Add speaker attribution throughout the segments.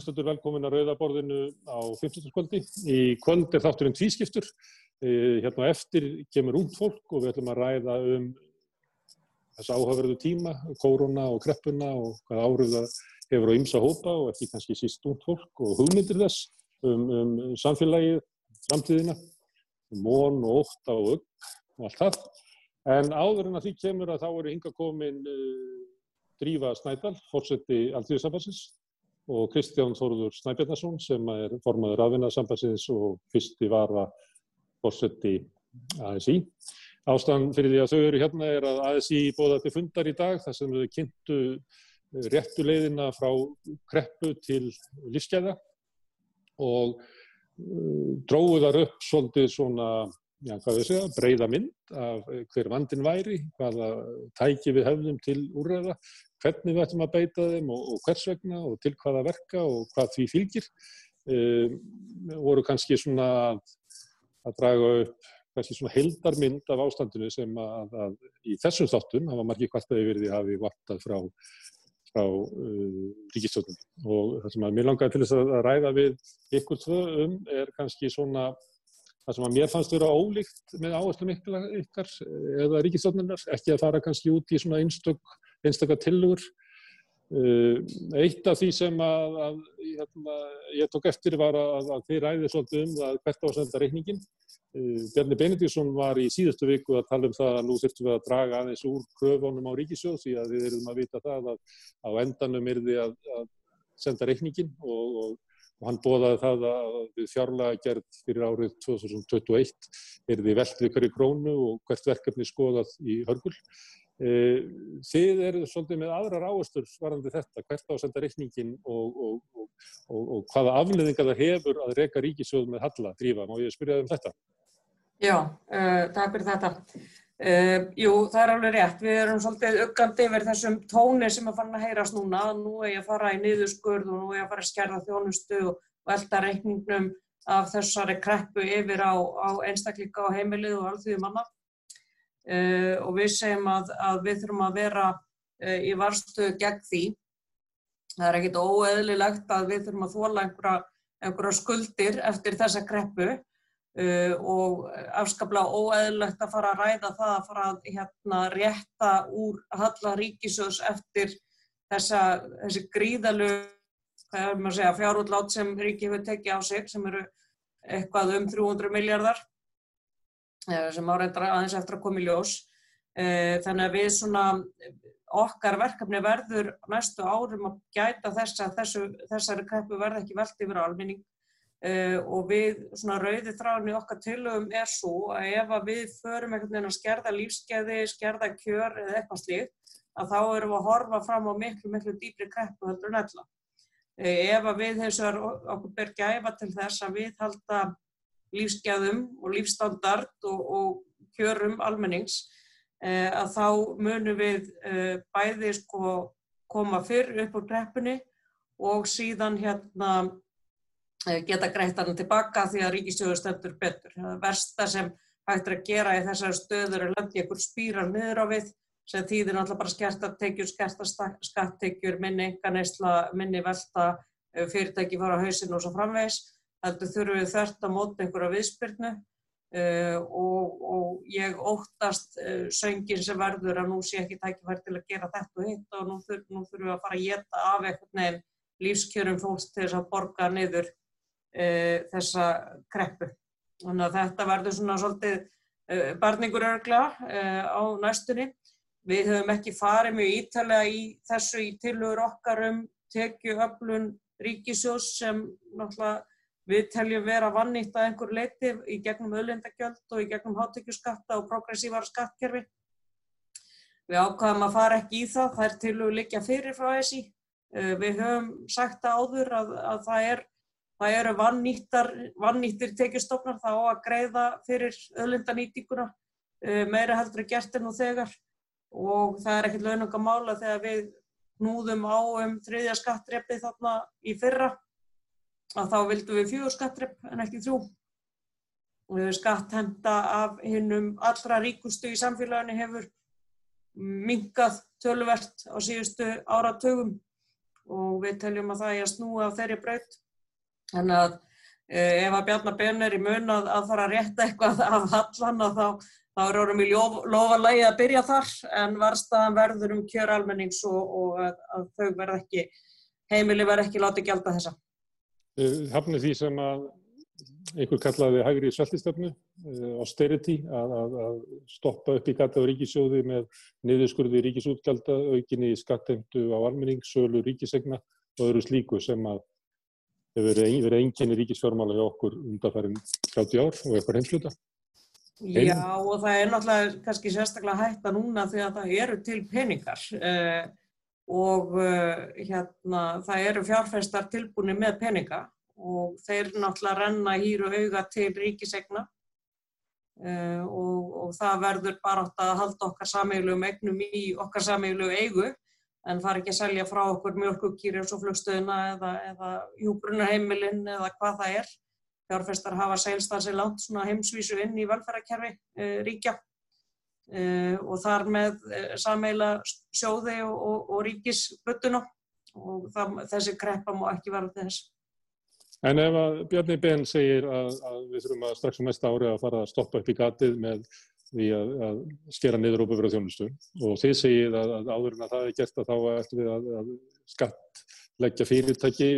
Speaker 1: hlustatur velkomin að Rauðaborðinu á 15. kvöldi. Í kvöld er þátturinn tvískiptur. Hérna eftir kemur út fólk og við ætlum að ræða um þess áhugaverðu tíma, kóruna og kreppuna og hvað áhrif það hefur á ymsa hópa og ekki kannski síst út fólk og hugmyndir þess um, um samfélagið, framtíðina, món og óta og upp og allt það. En áður en að því kemur að þá eru hinga komin uh, Drífa Snædal, fórseti Alþjóðsambansins og Kristján Þóruður Snæbjarnarsson sem er formaður afvinnaðsambansins og fyrsti vara fórseti ASI. Ástæðan fyrir því að þau eru hérna er að ASI bóða til fundar í dag þar sem þau kynntu réttu leiðina frá kreppu til lífsgæða og uh, dróðu þar upp svolítið svona já, hvað við segja, breyða mynd af hver vandin væri, hvaða tæki við hefðum til úrræða, hvernig við ættum að beita þeim og, og hvers vegna og til hvaða verka og hvað því fylgir. Um, voru kannski svona að draga upp kannski svona heldarmynd af ástandinu sem að, að í þessum þáttum, það var margir kvartaði verið að hafi vartað frá, frá uh, ríkistöldum og það sem að mér langaði til þess að ræða við ykkur tvö um er kannski svona það sem að mér fannst vera ólíkt með áherslu ykkar eða ríkistofnunar, ekki að fara kannski út í svona einstök, einstakar tilugur. Uh, eitt af því sem að, að hérna, ég tók eftir var að, að þið ræðið svolítið um það hvert ásenda reikningin. Uh, Bjarni Benedíksson var í síðustu viku að tala um það að nú þurftum við að draga aðeins úr kröfunum á ríkisjóð því að við erum að vita það að á endanum er þið að, að senda reikningin og, og og hann bóðaði það að við fjárlega gerð fyrir árið 2021 er því veld við hverju krónu og hvert verkefni skoðað í hörgul. Þið eru svolítið með aðrar áherstur varandi þetta, hvert ásenda reikningin og, og, og, og hvaða afleðinga það hefur að reyka ríkisjóð með Halla drífa. Má ég spyrja um þetta?
Speaker 2: Já, uh, takk fyrir þetta. Uh, jú, það er alveg rétt. Við erum svolítið uggandi yfir þessum tóni sem að fara að heyrast núna. Nú er ég að fara í niðurskurð og nú er ég að fara að skerða þjónustu og velta reikningnum af þessari kreppu yfir á, á einstakleika á heimilið og alþjóðu manna. Uh, og við segjum að, að við þurfum að vera uh, í varstu gegn því. Það er ekkit óeðlilegt að við þurfum að þóla einhverja, einhverja skuldir eftir þessa kreppu Uh, og afskaplega óeðlegt að fara að ræða það að fara að hérna, rétta úr halla ríkisjóðs eftir þessa, þessi gríðalu fjárútlát sem ríki hefur tekið á sig sem eru eitthvað um 300 miljardar sem áreindar aðeins eftir að koma í ljós uh, þannig að við svona okkar verkefni verður næstu árum að gæta þess að þessari kreppu verði ekki velt yfir almenning Uh, og við, svona rauði þráðin í okkar tilögum er svo að ef að við förum einhvern veginn að skerða lífskeiði, skerða kjör eða eitthvað slíkt, að þá erum við að horfa fram á miklu, miklu dýpri kreppu heldur en ella. Uh, ef að við þess að okkur ber gæfa til þess að við halda lífskeiðum og lífstandard og, og kjörum almennings, uh, að þá munum við bæði sko koma fyrr upp á kreppunni og síðan hérna geta greitt hann tilbaka því að ríkisjóður stendur betur. Það versta sem hægt er að gera í þessari stöður er í einhver spýrar niður á við sem þýðir náttúrulega bara skertartekjur, skertarskattekjur, minni enganeysla, minni velta, fyrirtæki fara á hausin og svo framvegs. Þetta þurfum við þörft að móta einhverja viðspyrnu uh, og, og ég óttast uh, söngin sem verður að nú sé ekki tækifært til að gera þetta og hitt og nú, þur, nú þurfum við að fara að geta af einhvern veginn lífskjörum fólks til þess að borga niður e, þessa kreppu. Þannig að þetta verður svona svolítið barningur örgla e, á næstunni. Við höfum ekki farið mjög ítalega í þessu í tilhugur okkar um tekjuöflun ríkisjós sem náttúrulega við teljum vera vannýtt að einhver leiti í gegnum öðlindagjöld og í gegnum hátekjuskatta og progressívar skattkerfi. Við ákvaðum að fara ekki í það, það er tilhugur líka fyrir frá þessi. Við höfum sagt áður að, að það er það eru vannýttir tekjustofnar þá að greiða fyrir öðlindanýtinguna uh, meira heldur að gert er nú þegar og það er ekkert laununga mála þegar við núðum á um þriðja skattreppi þarna í fyrra að þá vildum við fjögur skattrepp en ekki þrjú skatthenda af hinnum allra ríkustu í samfélaginu hefur mingað töluvert á síðustu áratögum og við teljum að það er að snúa á þeirri braut. Þannig að eh, ef að Bjarnar Ben er í mun að, að fara að rétta eitthvað af hallan þá, þá er orðum í lofalægi að byrja þar en varstaðan verður um kjör almennings og, og að, að þau verð ekki, heimili verð ekki látið gælda þessa.
Speaker 1: Hafnir því sem að einhver kallaði hægri sveltistöfnu, austerity, að, að, að stoppa upp í gata á ríkisjóði með niðurskurði ríkisútgjalda, aukinni skatteimtu á almenning, sölu ríkisegna og öðru slíku sem að hefur verið enginni ríkisfjármála hjá okkur undanfærin 30 ár og eitthvað heimsluta.
Speaker 2: Já og það er náttúrulega kannski sérstaklega hætta núna því að það eru til peningar eh, og eh, hérna það eru fjárfæstar tilbúinir með peninga og þeir náttúrulega renna hýr og auga til ríkisegna uh, og, og það verður bara átt að halda okkar sameiglum egnum í okkar sameiglum eigu en fara ekki að selja frá okkur mjölkukýri og svo flugstöðuna eða, eða hjúbrunarheimilinn eða hvað það er. Fjárfestar hafa seilstansi langt svona heimsvísu inn í velferðarkerfi uh, ríkja og þar með sameila sjóði og, og, og ríkisböttuna og það, þessi kreppa má ekki vera þess.
Speaker 1: En ef að Bjarni Ben segir að, að við þurfum að strax á næsta ári að fara að stoppa upp í gatið með því að, að skera niður og bufra þjónustu og þið segir að, að áður en að það er gert að þá eftir við að skatt leggja fyrirtæki,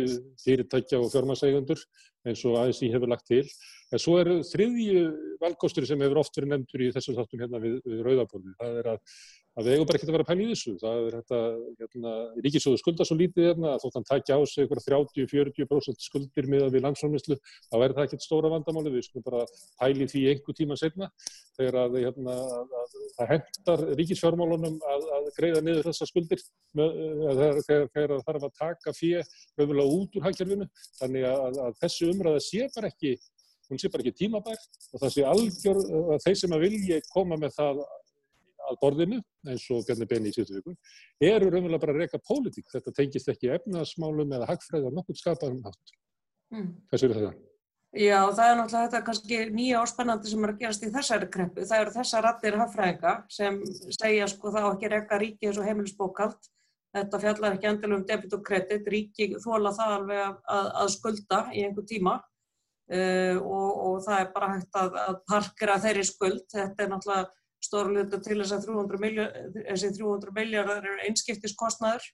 Speaker 1: fyrirtækja og fjármagsægundur eins og ASI hefur lagt til. En svo er þriðju valgkostur sem hefur oft verið nefndur í þessu þáttum hérna við, við Rauðabólni. Það er að að við eigum bara ekki að vera að pæla í þessu. Það er þetta, hérna, ríkisjóðu skulda svo lítið hérna, þótt hann takja á sig ykkur 30-40% skuldir miða við landsfólkmyndslu, þá er það ekkert stóra vandamáli, við skulum bara pæli því einhver tíma setna, þegar að, hérna, að það hendar ríkisfjármálunum að, að greiða niður þessa skuldir, með, þegar, það þarf að taka fyrir höfulega út úr hækjörfinu, þannig að, að þessu umræða sé bara ekki, hún sé bara ekki tímabær og það sé algjör að þeir sem að vilja koma með það að borðinu, eins og Bjarni Benni í síðustu viku, eru raunverulega bara að reyka pólitík. Þetta tengist ekki efnaðsmálum eða hagfræði á nokkur skapaðum hátt. Mm. Hvað séu þetta?
Speaker 2: Já, það er náttúrulega þetta kannski nýja áspennandi sem er að gerast í þessari kreppu. Það eru þessa rattir hagfræðinga sem segja sko þá ekki reyka ríki eins og heimilisbókald. Þetta fjallar ekki endilega um debit og kredit. Ríki þóla það alveg að, að skulda í einhver tíma uh, og, og það er bara hægt að, að parkera þeirri skuld. Þetta er náttúrulega stórluta til þess að 300 miljard, þessi 300 miljardar eru einskiptiskostnaður.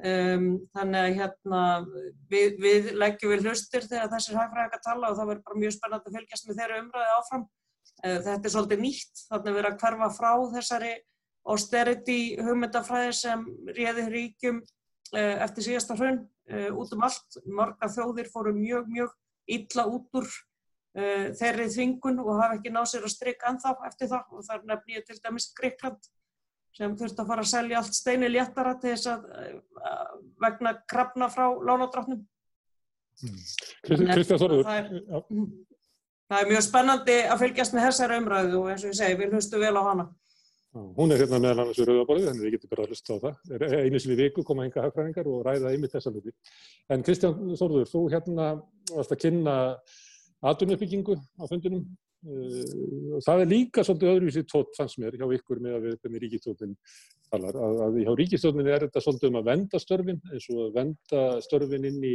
Speaker 2: Um, þannig að hérna, við, við leggjum við hlustir þegar þessir hagfræðingar tala og það verður bara mjög spennandi að fylgjast með þeirra umræði áfram. Uh, þetta er svolítið nýtt, þannig að við erum að hverfa frá þessari austerity hugmyndafræði sem réði ríkjum uh, eftir síðasta hrun uh, út um allt. Marga þjóðir fóru mjög, mjög illa út úr uh, þeirri þvingun og hafa ekki náð sér að strykka ennþá eftir það og þar nefn ég til dæmis Greikland sem þurfti að fara að selja allt steini léttara til þess að uh, vegna krafna frá lánadráttnum.
Speaker 1: Mm. Kristján Þorður.
Speaker 2: Það, mm. það er mjög spennandi að fylgjast með þessari umræðu og eins og ég segi, við hlustu vel á hana.
Speaker 1: Hún er hérna meðal annars við Rauðaborðið, þannig að við getum bara að hlusta á það. Einu sem við viku koma enga hagfræðingar og ræða einmitt þessa hluti. En Kristján Þorður, þú hérna varst að kynna atvinnuppbyggingu á fundunum. Uh, það er líka svolítið öðruvísi tótt fannst mér hjá ykkur með að við hvernig ríkistofnin talar. Að, að hjá ríkistofnin er þetta svolítið um að venda störfin eins og að venda störfin inn í,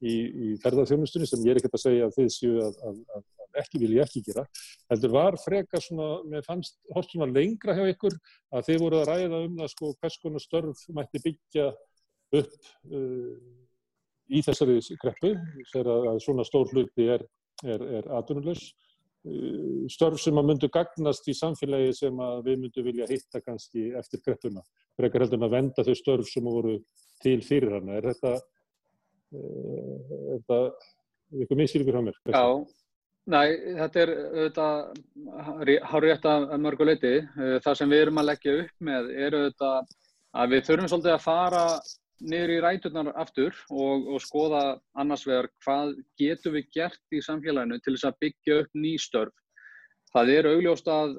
Speaker 1: í, í ferðarþjónustunni sem ég er ekkert að segja að þið séu að, að, að ekki vil ég ekki gera. Heldur var frekar svona, mér fannst hótt svona lengra hjá ykkur að þið voru að ræða um það sko hvers konar störf mætti byggja upp uh, í þessari kreppu þegar að svona stór hluti er er, er atvinnulegs. Störf sem að myndu gagnast í samfélagi sem að við myndum vilja hitta kannski eftir greppuna. Frekar heldur að venda þau störf sem voru til fyrir hana. Er þetta, er þetta eitthvað minnskýringur á mér?
Speaker 3: Já, næ, þetta er auðvitað hár rétt að mörguleiti. Uh, það sem við erum að leggja upp með er auðvitað að við þurfum svolítið að fara niður í ræturnar aftur og, og skoða annars vegar hvað getum við gert í samfélaginu til þess að byggja upp nýstörf. Það er augljóst að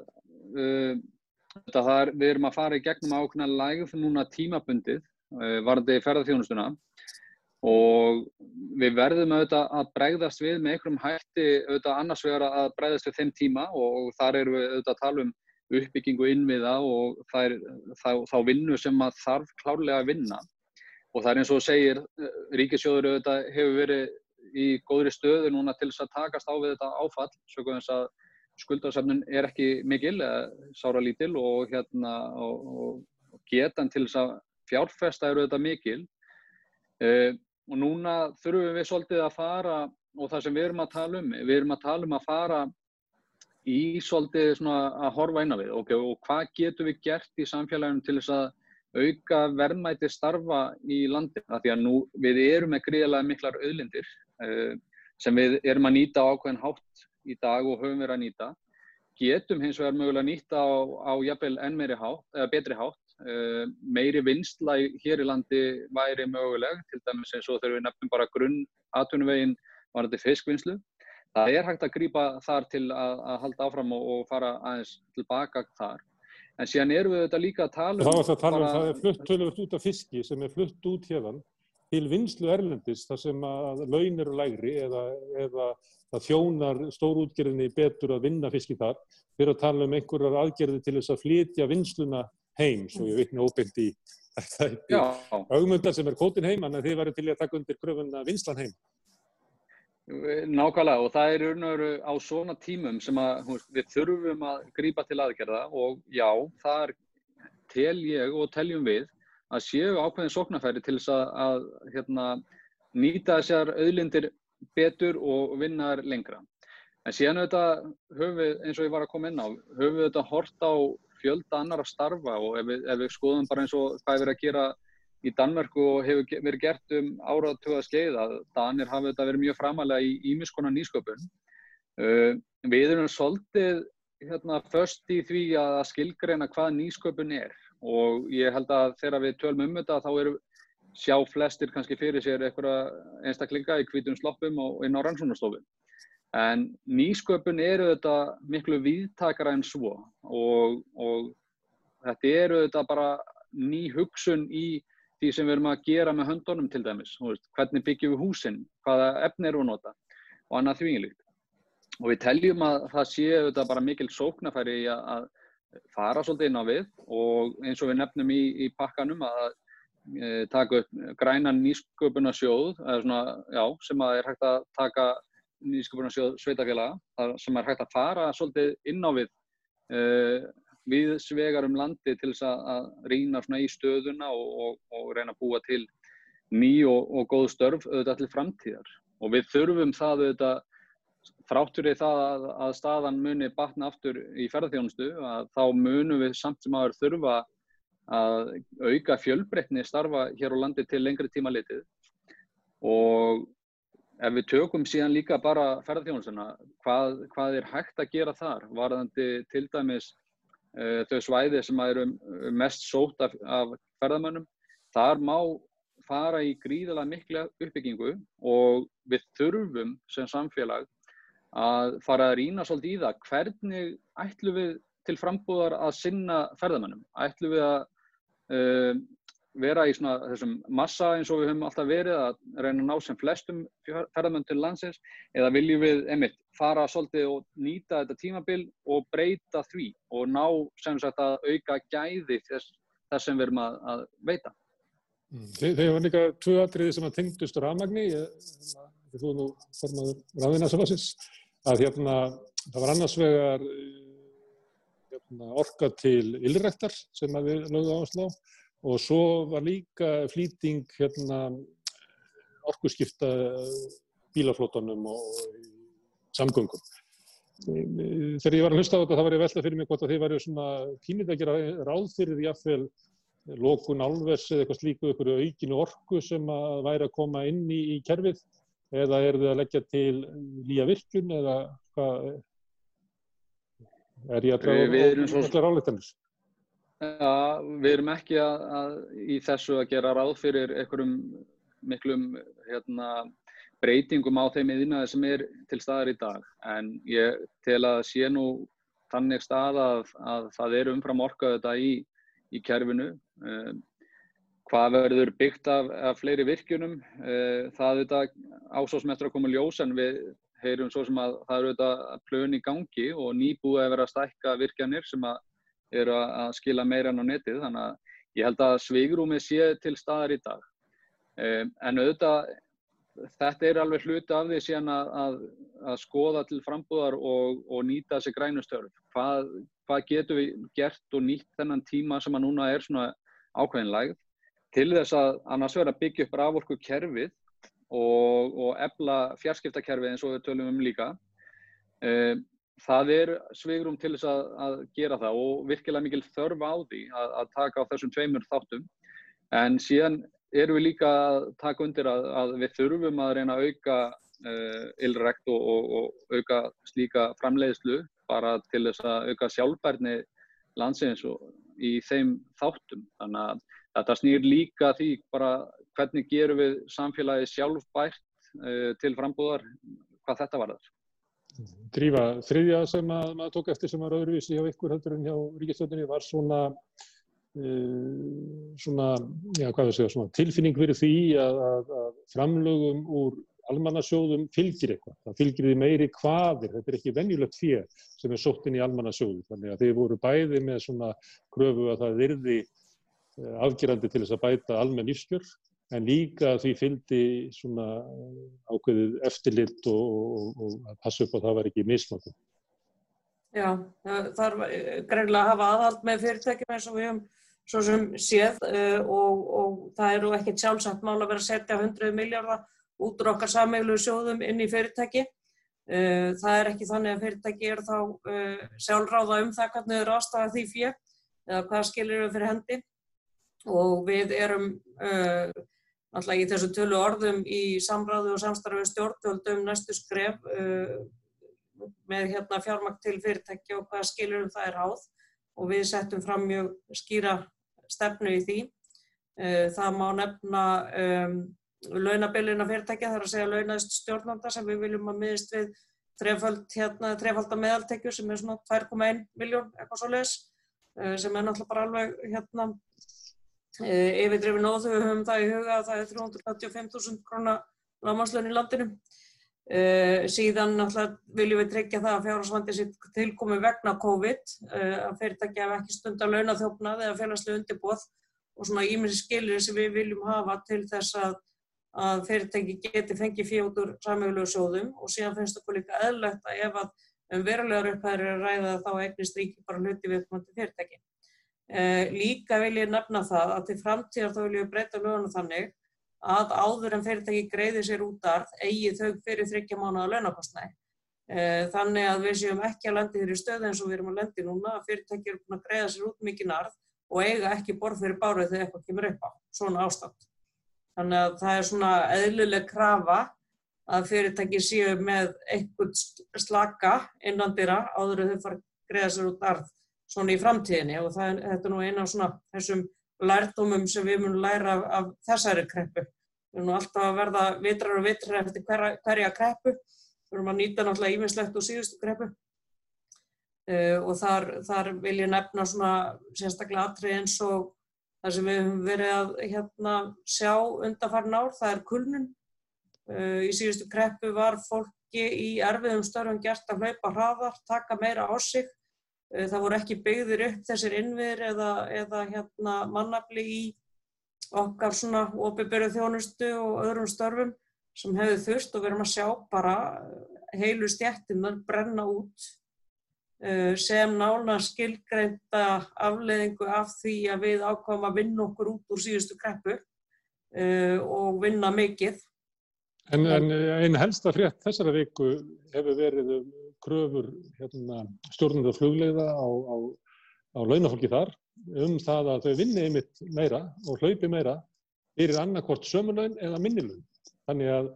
Speaker 3: uh, er, við erum að fara í gegnum ákveðna lægð núna tímabundið uh, varandi ferðarþjónustuna og við verðum auðvitað að bregðast við með einhverjum hætti auðvitað annars vegar að bregðast við þeim tíma og þar erum við auðvitað að tala um uppbyggingu innviða og er, þá, þá vinnu sem að þarf klárlega að vinna og það er eins og segir, ríkisjóður auðvitað hefur verið í góðri stöðu núna til þess að takast á við þetta áfall, sögum þess að skuldarsefnun er ekki mikil, sára lítil og, hérna, og, og getan til þess að fjárfesta eru auðvitað mikil. Uh, og núna þurfum við svolítið að fara og það sem við erum að tala um, við erum að tala um að fara í svolítið að horfa á við okay, og hvað getum við gert í samfélaginu til þess að auka verðmæti starfa í landin af því að nú við erum með gríðilega miklar auðlindir uh, sem við erum að nýta ákveðin hátt í dag og höfum verið að nýta getum hins vegar mögulega nýta á, á jafnvel enn meiri hátt, eða betri hátt Uh, meiri vinsla hér í landi væri möguleg, til dæmis eins og við nefnum bara grunn aðtunumvegin var þetta fiskvinnslu. Það er hægt að grýpa þar til að, að halda áfram og, og fara aðeins tilbaka þar. En síðan erum við þetta líka að tala um...
Speaker 1: Það var það að tala um, það er flutt tölvöld út af fiski sem er flutt út hérðan til vinslu erlendis þar sem að laun eru lægri eða, eða það þjónar stórútgerðinni betur að vinna fiski þar. Erum að tala um einhverjar aðgerði til þess að flytja vinsluna heim, svo ég vitna óbyggt í augmundar sem er kótin heim, en þið varu til að taka undir gröfunna vinslan heim.
Speaker 3: Nákvæmlega og það er raun á svona tímum sem að við þurfum að grýpa til aðgerða og já, það er tel ég og teljum við að séu ákveðin sóknarfæri til þess að, að hérna, nýta þessar auðlindir betur og vinna lengra. En síðan auðvitað höfum við, eins og ég var að koma inn á, höfum við auðvitað hort á fjölda annar að starfa og ef við, ef við skoðum bara eins og hvað er verið að gera í Danmörku og hefur verið gert um áratuga skeið að Danir hafa þetta verið mjög framalega í ímiskonar nýsköpun. Uh, við erum svolítið hérna, först í því að skilgreina hvað nýsköpun er og ég held að þegar við tölum um þetta þá eru sjá flestir kannski fyrir sér einhverja einstaklinga í kvítum sloppum og inn á rannsónastofun. En nýsköpun eru þetta miklu viðtakara en svo og, og þetta eru þetta bara ný hugsun í því sem við erum að gera með höndunum til dæmis. Veist, hvernig byggjum við húsinn, hvaða efni eru að nota og annað þvingilíkt. Og við teljum að það séu þetta bara mikil sóknafæri að, fara svolítið inn á við og eins og við nefnum í, í pakkanum að e, taka upp grænan nýsköpunarsjóð sem að er hægt að taka nýsköpunarsjóð sveitafélaga sem er hægt að fara svolítið inn á við uh, við svegar um landi til þess að, rýna í stöðuna og, og, og reyna að búa til ný og, og góð störf auðvitað til framtíðar og við þurfum það auðvitað þráttur í það að, að staðan muni batna aftur í ferðarþjónustu að þá munum við samt sem aður þurfa að auka fjölbreytni starfa hér á landi til lengri tíma litið og ef við tökum síðan líka bara ferðarþjónusuna, hvað, hvað er hægt að gera þar? Varðandi til dæmis þau svæði sem eru mest sót af, af ferðarmönnum, þar má fara í gríðilega mikla uppbyggingu og við þurfum sem samfélag að fara að rýna svolítið í það hvernig ætlum við til frambúðar að sinna ferðarmönnum? Ætlum við að uh, vera í svona þessum massa eins og við höfum alltaf verið að reyna að ná sem flestum ferðarmönn til landsins eða viljum við einmitt fara svolítið og nýta þetta tímabil og breyta því og ná sem sagt að auka gæði þess, þess sem við erum að, að veita.
Speaker 1: Mm. Þegar var líka tvö atriði sem að tengdust rafmagni, þú nú formaður raðinasafasins, að hérna það var annars vegar hérna, orka til ylrektar sem við lögum áslá og svo var líka flýting hérna, orkusskipta bílaflótunum og samgöngum. Þegar ég var að hlusta á þetta þá var ég að velta fyrir mig hvort að þið varu svona tímið að gera ráð fyrir því að lókun álvers eða eitthvað slíku ykkur aukinu orku sem að væri að koma inn í, í kerfið eða er þið að leggja til nýja virkun eða hvað er ég að draga allar áleitanir?
Speaker 3: Ja, við erum ekki að, að, í þessu að gera ráð fyrir einhverjum miklum hérna, breytingum á þeim yðinaði sem er til staðar í dag. En ég tel að sé nú þannig stað að, að það er umfram orkað þetta í, í kerfinu. Uh, hvað verður byggt af, af fleiri virkjunum? Uh, það er þetta ásásmettur að koma ljós en við heyrum svo sem að það eru þetta plön í gangi og nýbúið að vera að stækka virkjanir sem að eru að skila meira enn á netið þannig að ég held að sveigrúmið sé til staðar í dag En auðvitað, þetta er alveg hluti af því síðan að, að, að skoða til frambúðar og, og nýta þessi grænustörf. Hvað, hvað getur við gert og nýtt þennan tíma sem að núna er svona ákveðinlægð til þess að annars vera að byggja upp raforku kerfið og, og efla fjarskiptakerfið eins og við tölum um líka. Það er svigrum til þess að, að gera það og virkilega mikil þörf á því að, að taka á þessum tveimur þáttum. En síðan erum við líka að taka undir að, að við þurfum að reyna að auka uh, ylrekt og, og, og auka slíka framleiðslu bara til þess að auka sjálfbærni landsins í þeim þáttum. Þannig að þetta snýr líka því bara hvernig gerum við samfélagi sjálfbært uh, til frambúðar hvað þetta var þar.
Speaker 1: Drífa, þriðja sem að, maður tók eftir sem var öðruvísi hjá ykkur heldur en hjá Ríkistöldinni var svona Uh, svona, já segja, svona tilfinning fyrir því að, að, að framlögum úr almannasjóðum fylgir eitthvað. Það fylgir því meiri hvaðir, þetta er ekki venjulegt fér sem er sótt inn í almannasjóðu. Þannig að þeir voru bæði með svona kröfu að það virði uh, afgerandi til þess að bæta almenn lífskjör en líka því fylgdi svona ákveðið eftirlitt og, og, og passa upp á að það var ekki mismáttið.
Speaker 2: Já, það er greinlega að hafa aðhald með fyrirtækjum eins og við höfum svo sem séð uh, og, og það eru ekkert sjálfsagt mál að vera að setja 100 miljardar út úr okkar sammeiglu sjóðum inn í fyrirtæki. Það er ekki þannig að fyrirtæki eru þá sjálfráða um það hvernig þau eru aðstæða því fyrir eða hvað skilir þau fyrir hendi og við erum alltaf í þessu tölu orðum í samráðu og samstarfið stjórnvöldum næstu skref með hérna fjármakt til fyrirtæki og hvað skilur um það er háð og við settum fram mjög skýra stefnu í því. Eh, það má nefna um, launabilina fyrirtækja, það er að segja launaðist stjórnanda sem við viljum að miðist við hérna, meðaltekjur sem er svona 2,1 miljón eitthvað svo les eh, sem er náttúrulega bara alveg hérna yfirdrifin óþau, við höfum það í huga að það er 385.000 krónar lámaslun í landinu Uh, síðan náttúrulega viljum við tryggja það að fjárhagsvandi sitt tilkomi vegna COVID uh, að fyrirtæki hafa ekki stund að launa þjófnað eða félagslega undirbóð og svona ímins skilir sem við viljum hafa til þess að, að fyrirtæki geti fengið fjóður samögulegu sjóðum og síðan finnst okkur líka eðlögt að ef að um verulegar upphæðir er að ræða þá eignist ríki bara hluti við komandi fyrirtæki. Uh, líka vil ég nefna það að til framtíðar þá viljum við breyta löguna þannig að áður en fyrirtæki greiði sér út arð eigi þau fyrir þryggja mánuða launakostnæði. Eh, þannig að við séum ekki að lendi þér í stöðu eins og við erum að lendi núna að fyrirtæki eru búin að greiða sér út mikið arð og eiga ekki borð fyrir bárið þegar eitthvað kemur upp á, svona ástand. Þannig að það er svona eðluleg krafa að fyrirtæki séu með einhvern slaka innan dyrra áður en þau fara að greiða sér út arð svona í framtíðinni og það þetta er nú eina af svona þessum lærdómum sem við munum læra af, af þessari kreppu. Við munum alltaf að verða vitrar og vitrar eftir hverja, hverja kreppu. Við munum að nýta náttúrulega íminnslegt úr síðustu kreppu. Uh, og þar, þar vil ég nefna svona sérstaklega atrið eins og það sem við höfum verið að hérna, sjá undanfarn ár, það er kulnun. Uh, í síðustu kreppu var fólki í erfiðum störfum gert að hlaupa hraðar, taka meira á sig það voru ekki byggðir upp þessir innviðir eða, eða hérna, mannafli í okkar svona opiðbyrju þjónustu og öðrum störfum sem hefðu þurft og við erum að sjá bara heilu stjættinnar brenna út eh, sem nána skilgreinda afleðingu af því að við ákváðum að vinna okkur út úr síðustu kreppu eh, og vinna mikið.
Speaker 1: En, en einn helsta frétt þessara viku hefur verið um kröfur hérna, stjórnanda flugleiða á, á, á launafólki þar um það að þau vinni einmitt meira og hlaupi meira fyrir annarkort sömurlaun eða minnilaun. Þannig að,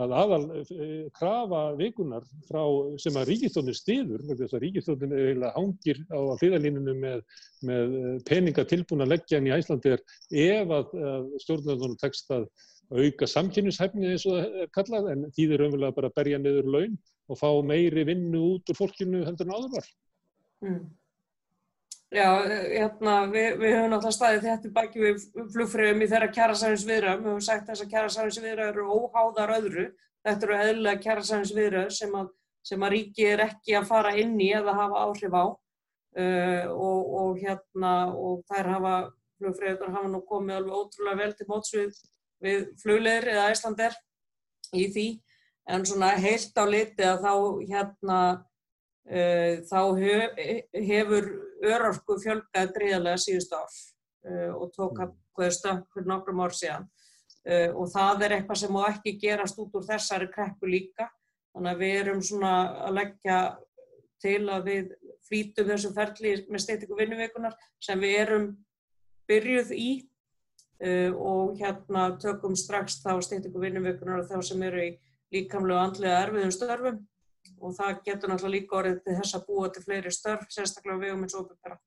Speaker 1: að aðal e, krafa vikunar frá, sem að ríkistónin stiður, þess að ríkistónin eiginlega hangir á hliðalínunum með, með peninga tilbúin að leggja henni í Æslandi er ef að, að stjórnandunum tekst að auka samkynnishæfni eins og það er kallað en því þeir umverulega bara berja niður laun og fá meiri vinnu út úr fólkinu heldur en áður var. Mm.
Speaker 2: Já, hérna, við, við höfum náttúrulega staðið þetta baki við flugfröðum í þeirra kjærasæðinsviðra. Við höfum sagt þess að kjærasæðinsviðra eru óháðar öðru. Þetta eru eðlulega kjærasæðinsviðra sem, sem að ríki er ekki að fara inn í eða hafa áhrif á. Uh, og, og, hérna, og þær hafa, flugfröður hafa nú komið alveg ótrúlega vel til mótsvið við flugleir eða Æslander í því en svona heilt á liti að þá hérna uh, þá hefur örorku fjölgað gríðarlega síðust ár uh, og tók að hverju stökk fyrir nokkrum ár síðan. Uh, og það er eitthvað sem má ekki gerast út úr þessari kreppu líka. Þannig að við erum svona að leggja til að við flítum þessum ferli með steytingu vinnuveikunar sem við erum byrjuð í uh, og hérna tökum strax þá steytingu vinnuveikunar og þá sem eru í líkamlega og andlega erfiðum störfum og það getur náttúrulega líka orðið til þess að búa til fleiri störf, sérstaklega við um eins og opera.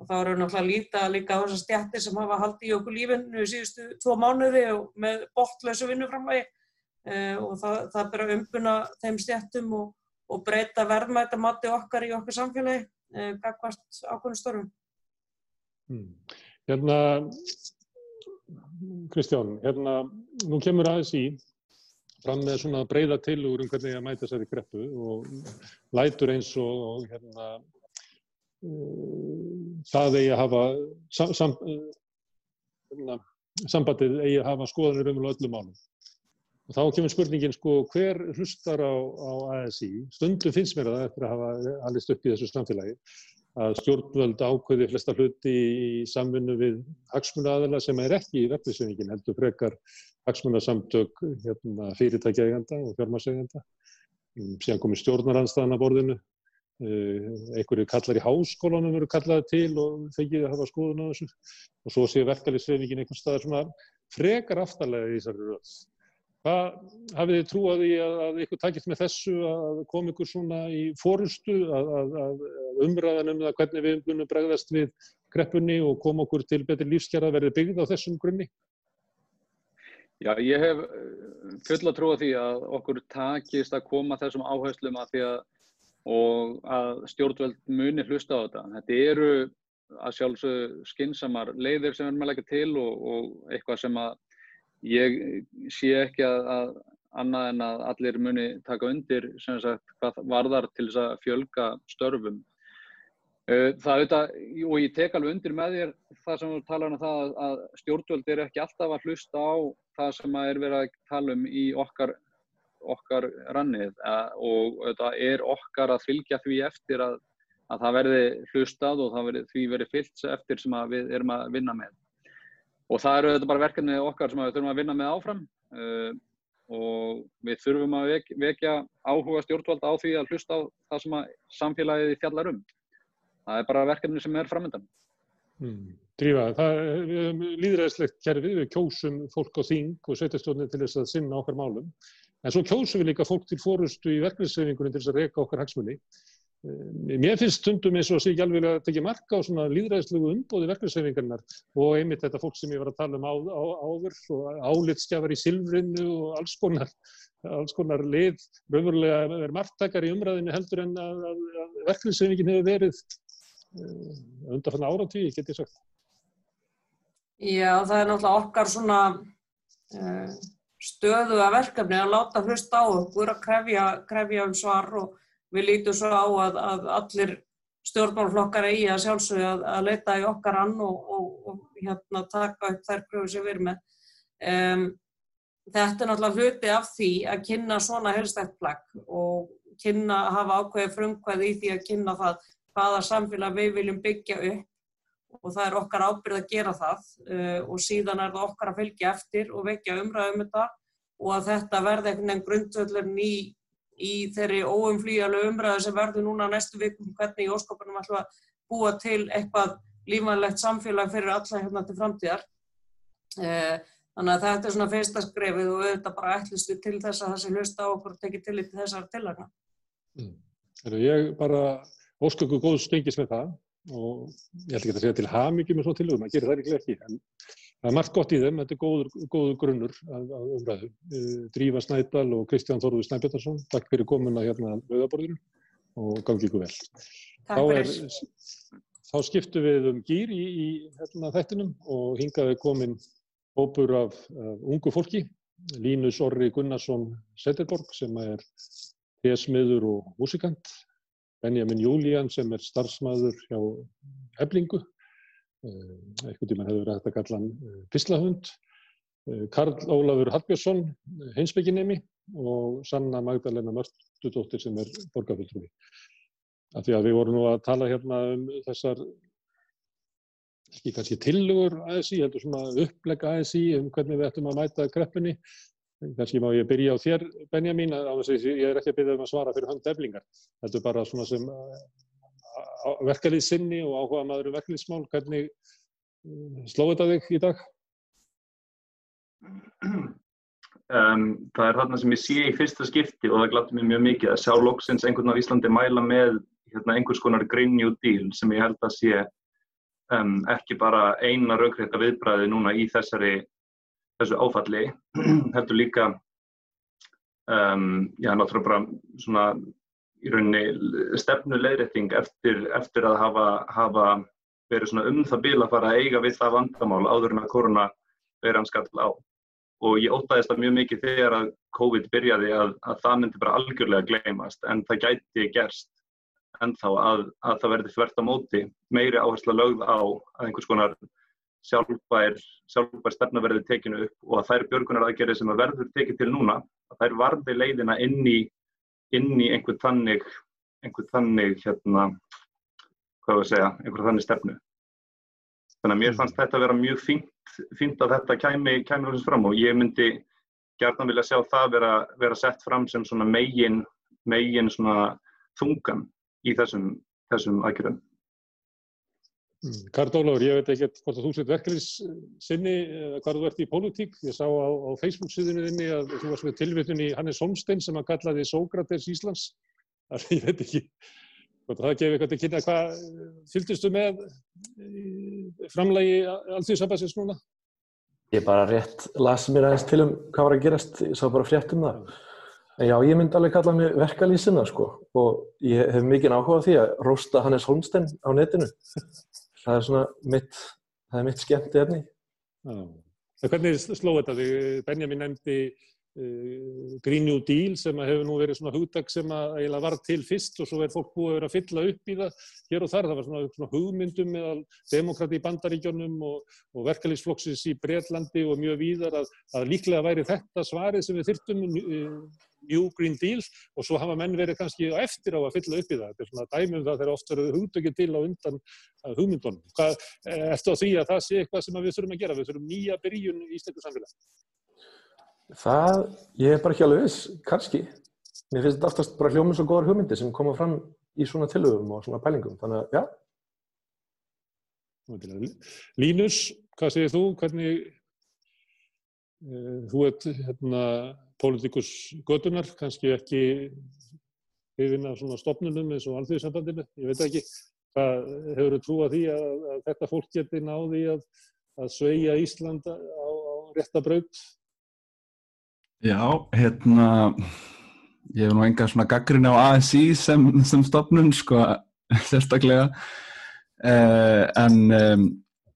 Speaker 2: Og þá við náttúrulega líta líka á þessar stjættir sem hafa haldið í okkur lífinu í síðustu tvo mánuði og með bortlösu vinnuframvægi uh, og það, það ber að umbuna þeim stjættum og, og breyta verðmættamatti okkar í okkar samfélagi uh, gagvart ákveðinu störfum.
Speaker 1: Hmm. Hérna, Kristján, hérna, nú kemur aðeins í fram með svona breyða tilugur um hvernig það mæta sér í greppu og lætur eins og, og hérna, uh, það eigi að hafa sam, sam, uh, sambandið eigi að hafa skoðanir um öllum málum. Og þá kemur spurningin sko hver hlustar á, á ASI, stundum finnst mér að það eftir að hafa allist upp í þessu samfélagi að stjórnvöld ákveði flesta hluti í samfunnu við hagsmunnaðala sem er ekki í verðlisvinningin heldur frekar hagsmunnasamtök hérna, fyrirtækjaeganda og fjármarseganda. Um, síðan komir stjórnaranstæðan að borðinu. Uh, einhverju kallar í háskólanum eru kallaði til og fengið að hafa skoðun á þessu. Og svo séu verkefliðsvinningin einhvers staðar svona frekar aftalega í þessari röð. Hvað hafið þið trú á því að, að ykkur takist með þessu að koma ykkur svona í fórustu að, að, að umræðan um það hvernig við munum bregðast við kreppunni og koma okkur til betri lífskjara verði byggð á þessum grunni?
Speaker 3: Já, ég hef full að trúa því að okkur takist að koma þessum áherslum að því að og að stjórnveld muni hlusta á þetta. Þetta eru að sjálfsög skinsamar leiðir sem við erum að leggja til og, og eitthvað sem að ég sé ekki að, að annað en að allir muni taka undir sem sagt hvað varðar til þess að fjölga störfum. Það auðvitað, og ég tek alveg undir með þér það sem við talaðum um það að stjórnvöld er ekki alltaf að hlusta á það sem er verið að tala um í okkar, okkar rannið og auðvitað er okkar að fylgja því eftir að, að það verði hlustað og verði, því verði fylgt eftir sem við erum að vinna með og það eru þetta bara verkefni okkar sem við þurfum að vinna með áfram uh, og við þurfum að vek, vekja áhuga stjórnvald á því að hlusta á það sem samfélagið fjallar um. Það er bara verkefni sem er framöndan.
Speaker 1: Hmm. Drífa, það er líðræðislegt kerfi, við kjósum fólk á þing og sveitastjórnir til þess að sinna okkar málum, en svo kjósum við líka fólk til fórustu í verkefnisreifingunum til þess að reyka okkar hagsmunni Eh, mér finnst stundum eins og sé ekki alveg að tekja marka á svona líðræðislegu umbóði verkefnishefingarnar og einmitt þetta fólk sem ég var að tala um á, á, áður og álitskjafar í silfrinu og alls konar, alls konar lið, raunverulega er margtakar í umræðinu heldur en að, að, að verkefnishefingin hefur verið uh, undan þannig áratíði, get ég sagt.
Speaker 2: Já, það er náttúrulega okkar svona uh, stöðu að verkefni að láta hlust á okkur að krefja, krefja um svar og við lítum svo á að, að allir stjórnmálflokkar eigi að sjálfsögja að, að leita í okkar ann og, og, og hérna, taka upp þær gröfu sem við erum með. Um, þetta er náttúrulega hluti af því að kynna svona helstætt plagg og kynna, hafa ákveði frumkvæði í því að kynna það hvaða samfélag við viljum byggja upp og það er okkar ábyrð að gera það uh, og síðan er það okkar að fylgja eftir og vekja umræðum um þetta og að þetta verði einhvern veginn grundvöldurinn í í þeirri óumflýjalegu umræðu sem verður núna næstu vikum hvernig í óskopunum ætlum að búa til eitthvað lífanlegt samfélag fyrir alla hérna til framtíðar. Eh, þannig að þetta er svona fyrsta skrefið og auðvitað bara ætlist við til þess að það sé hlusta á okkur tekið til í þessar tilhagna.
Speaker 1: Mm. Ég bara ósköku góð stengis með það og ég ætla ekki að segja til hafmyggjum með svo tilhugum, það gerir það ekki ekki, en það er margt gott í þeim, þetta er góður, góður grunnur að, að umræðu. Drífa Snædal og Kristján Þorður Snæbjörnarsson, takk fyrir komuna hérna auðaborðinu og gangi ykkur vel.
Speaker 2: Takk fyrir.
Speaker 1: Þá, þá skiptum við um gýr í, í hérna, þættinum og hingaði komin hópur af, af ungu fólki, Línus Orri Gunnarsson Setterborg sem er PS-miður og músikant, Benjamin Júlían sem er starfsmæður hjá Eblingu, eh, einhvern tíma hefur verið hægt að kalla hann eh, pislahund Karl Ólafur Hallbjörnsson, heimsbygginemi og Sanna Magdalena Mörtudóttir sem er borgarfulltrúi. Af því að við vorum nú að tala hérna um þessar, ekki kannski tillugur ASI, heldur svona upplegg ASI um hvernig við ættum að mæta kreppunni. Kannski má ég byrja á þér, Benjamin, á þess að ég er ekki að byrja um að svara fyrir hönd eflingar. Þetta er bara svona sem verkalið sinni og áhuga maður um verkaliðsmál. Hvernig slóðu þetta þig í dag?
Speaker 4: Um, það er þarna sem ég sé í fyrsta skipti og það glattur mér mjög mikið að sjá loksins einhvern á Íslandi mæla með hérna, einhvers konar Green New Deal sem ég held að sé um, ekki bara eina raugrætta viðbræði núna í þessari, þessu áfalli, heldur líka um, já, náttúrulega bara svona í rauninni stefnulegrætting eftir, eftir að hafa, hafa verið svona um það bíl að fara að eiga við það vandamál áður en að koruna verið hans skall á. Og ég ótaðist það mjög mikið þegar að COVID byrjaði að, að það myndi bara algjörlega gleymast en það gæti gerst ennþá að, að það verði þvert á móti meiri áhersla lögð á að einhvers konar sjálfbær, sjálfbær stefna verði tekinu upp og að þær björgunar aðgerði sem að verður tekið til núna að þær varði leiðina inn í, inn í einhvern þannig, einhvern þannig hérna, hvað var að segja, einhvern þannig stefnu. Þannig að mér fannst þetta að vera mjög fínt, fínt að þetta kæmi, kæmi þessum fram og ég myndi gerðan vilja sjá það vera, vera sett fram sem svona megin, megin svona þungan í þessum, þessum aðgjörðum.
Speaker 1: Karl Ólafur, ég veit ekki hvort að þú sett verkefnissinni eða hvað þú ert í pólitík. Ég sá á, á Facebook-síðunni þinni að þú varst með tilvitun í Hannes Holmstein sem að kallaði Sókrates Íslands. Það ég veit ekki hvort það gefið eitthvað til kynna. Hvað fylgdistu með framlægi allþjóðsambassins núna?
Speaker 5: Ég bara rétt las mér aðeins til um hvað var að gerast. Ég sá bara frétt um það. En já, ég myndi alveg kalla mig verkalýsina sko og ég hef mikið áhuga á því að rósta Hannes Holmstein á netinu það er svona mitt, það er mitt skemmt efni.
Speaker 1: Já. Hvernig sló þetta? Benjamin nefndi Green New Deal sem hefur nú verið svona hugdag sem að eiginlega var til fyrst og svo er fólk búið að vera að fylla upp í það hér og þar. Það var svona, svona hugmyndum með demokrati í bandaríkjónum og, og verkalýsflokksins í Breitlandi og mjög víðar að, að líklega væri þetta svarið sem við þyrtum uh, New Green Deal og svo hafa menn verið kannski eftir á að fylla upp í það. Þetta er svona dæmum það þegar oft verður hugdökið til á undan hugmyndunum. Hvað á því að það sé eitthvað sem við þurfum að gera? Við þurfum nýja byrjun í íslensku samfélag.
Speaker 5: Það, ég er bara ekki alveg viss, kannski. Mér finnst þetta aftast bara hljómið svo góðar hugmyndir sem koma fram í svona tilögum og svona pælingum. Þannig að, já.
Speaker 1: Línus, hvað segir þú? Hvernig, uh, þú ert hérna pólitíkus gödunar, kannski ekki yfirna svona stopnunum eins og alþjóðsambandinu, ég veit ekki hvað hefur þú trúið því að, að þetta fólk geti náði að, að sveia Ísland á, á rétta braut?
Speaker 6: Já, hérna ég hef nú enga svona gaggrinni á ASI sem, sem stopnun sko, sérstaklega. Eh, en um,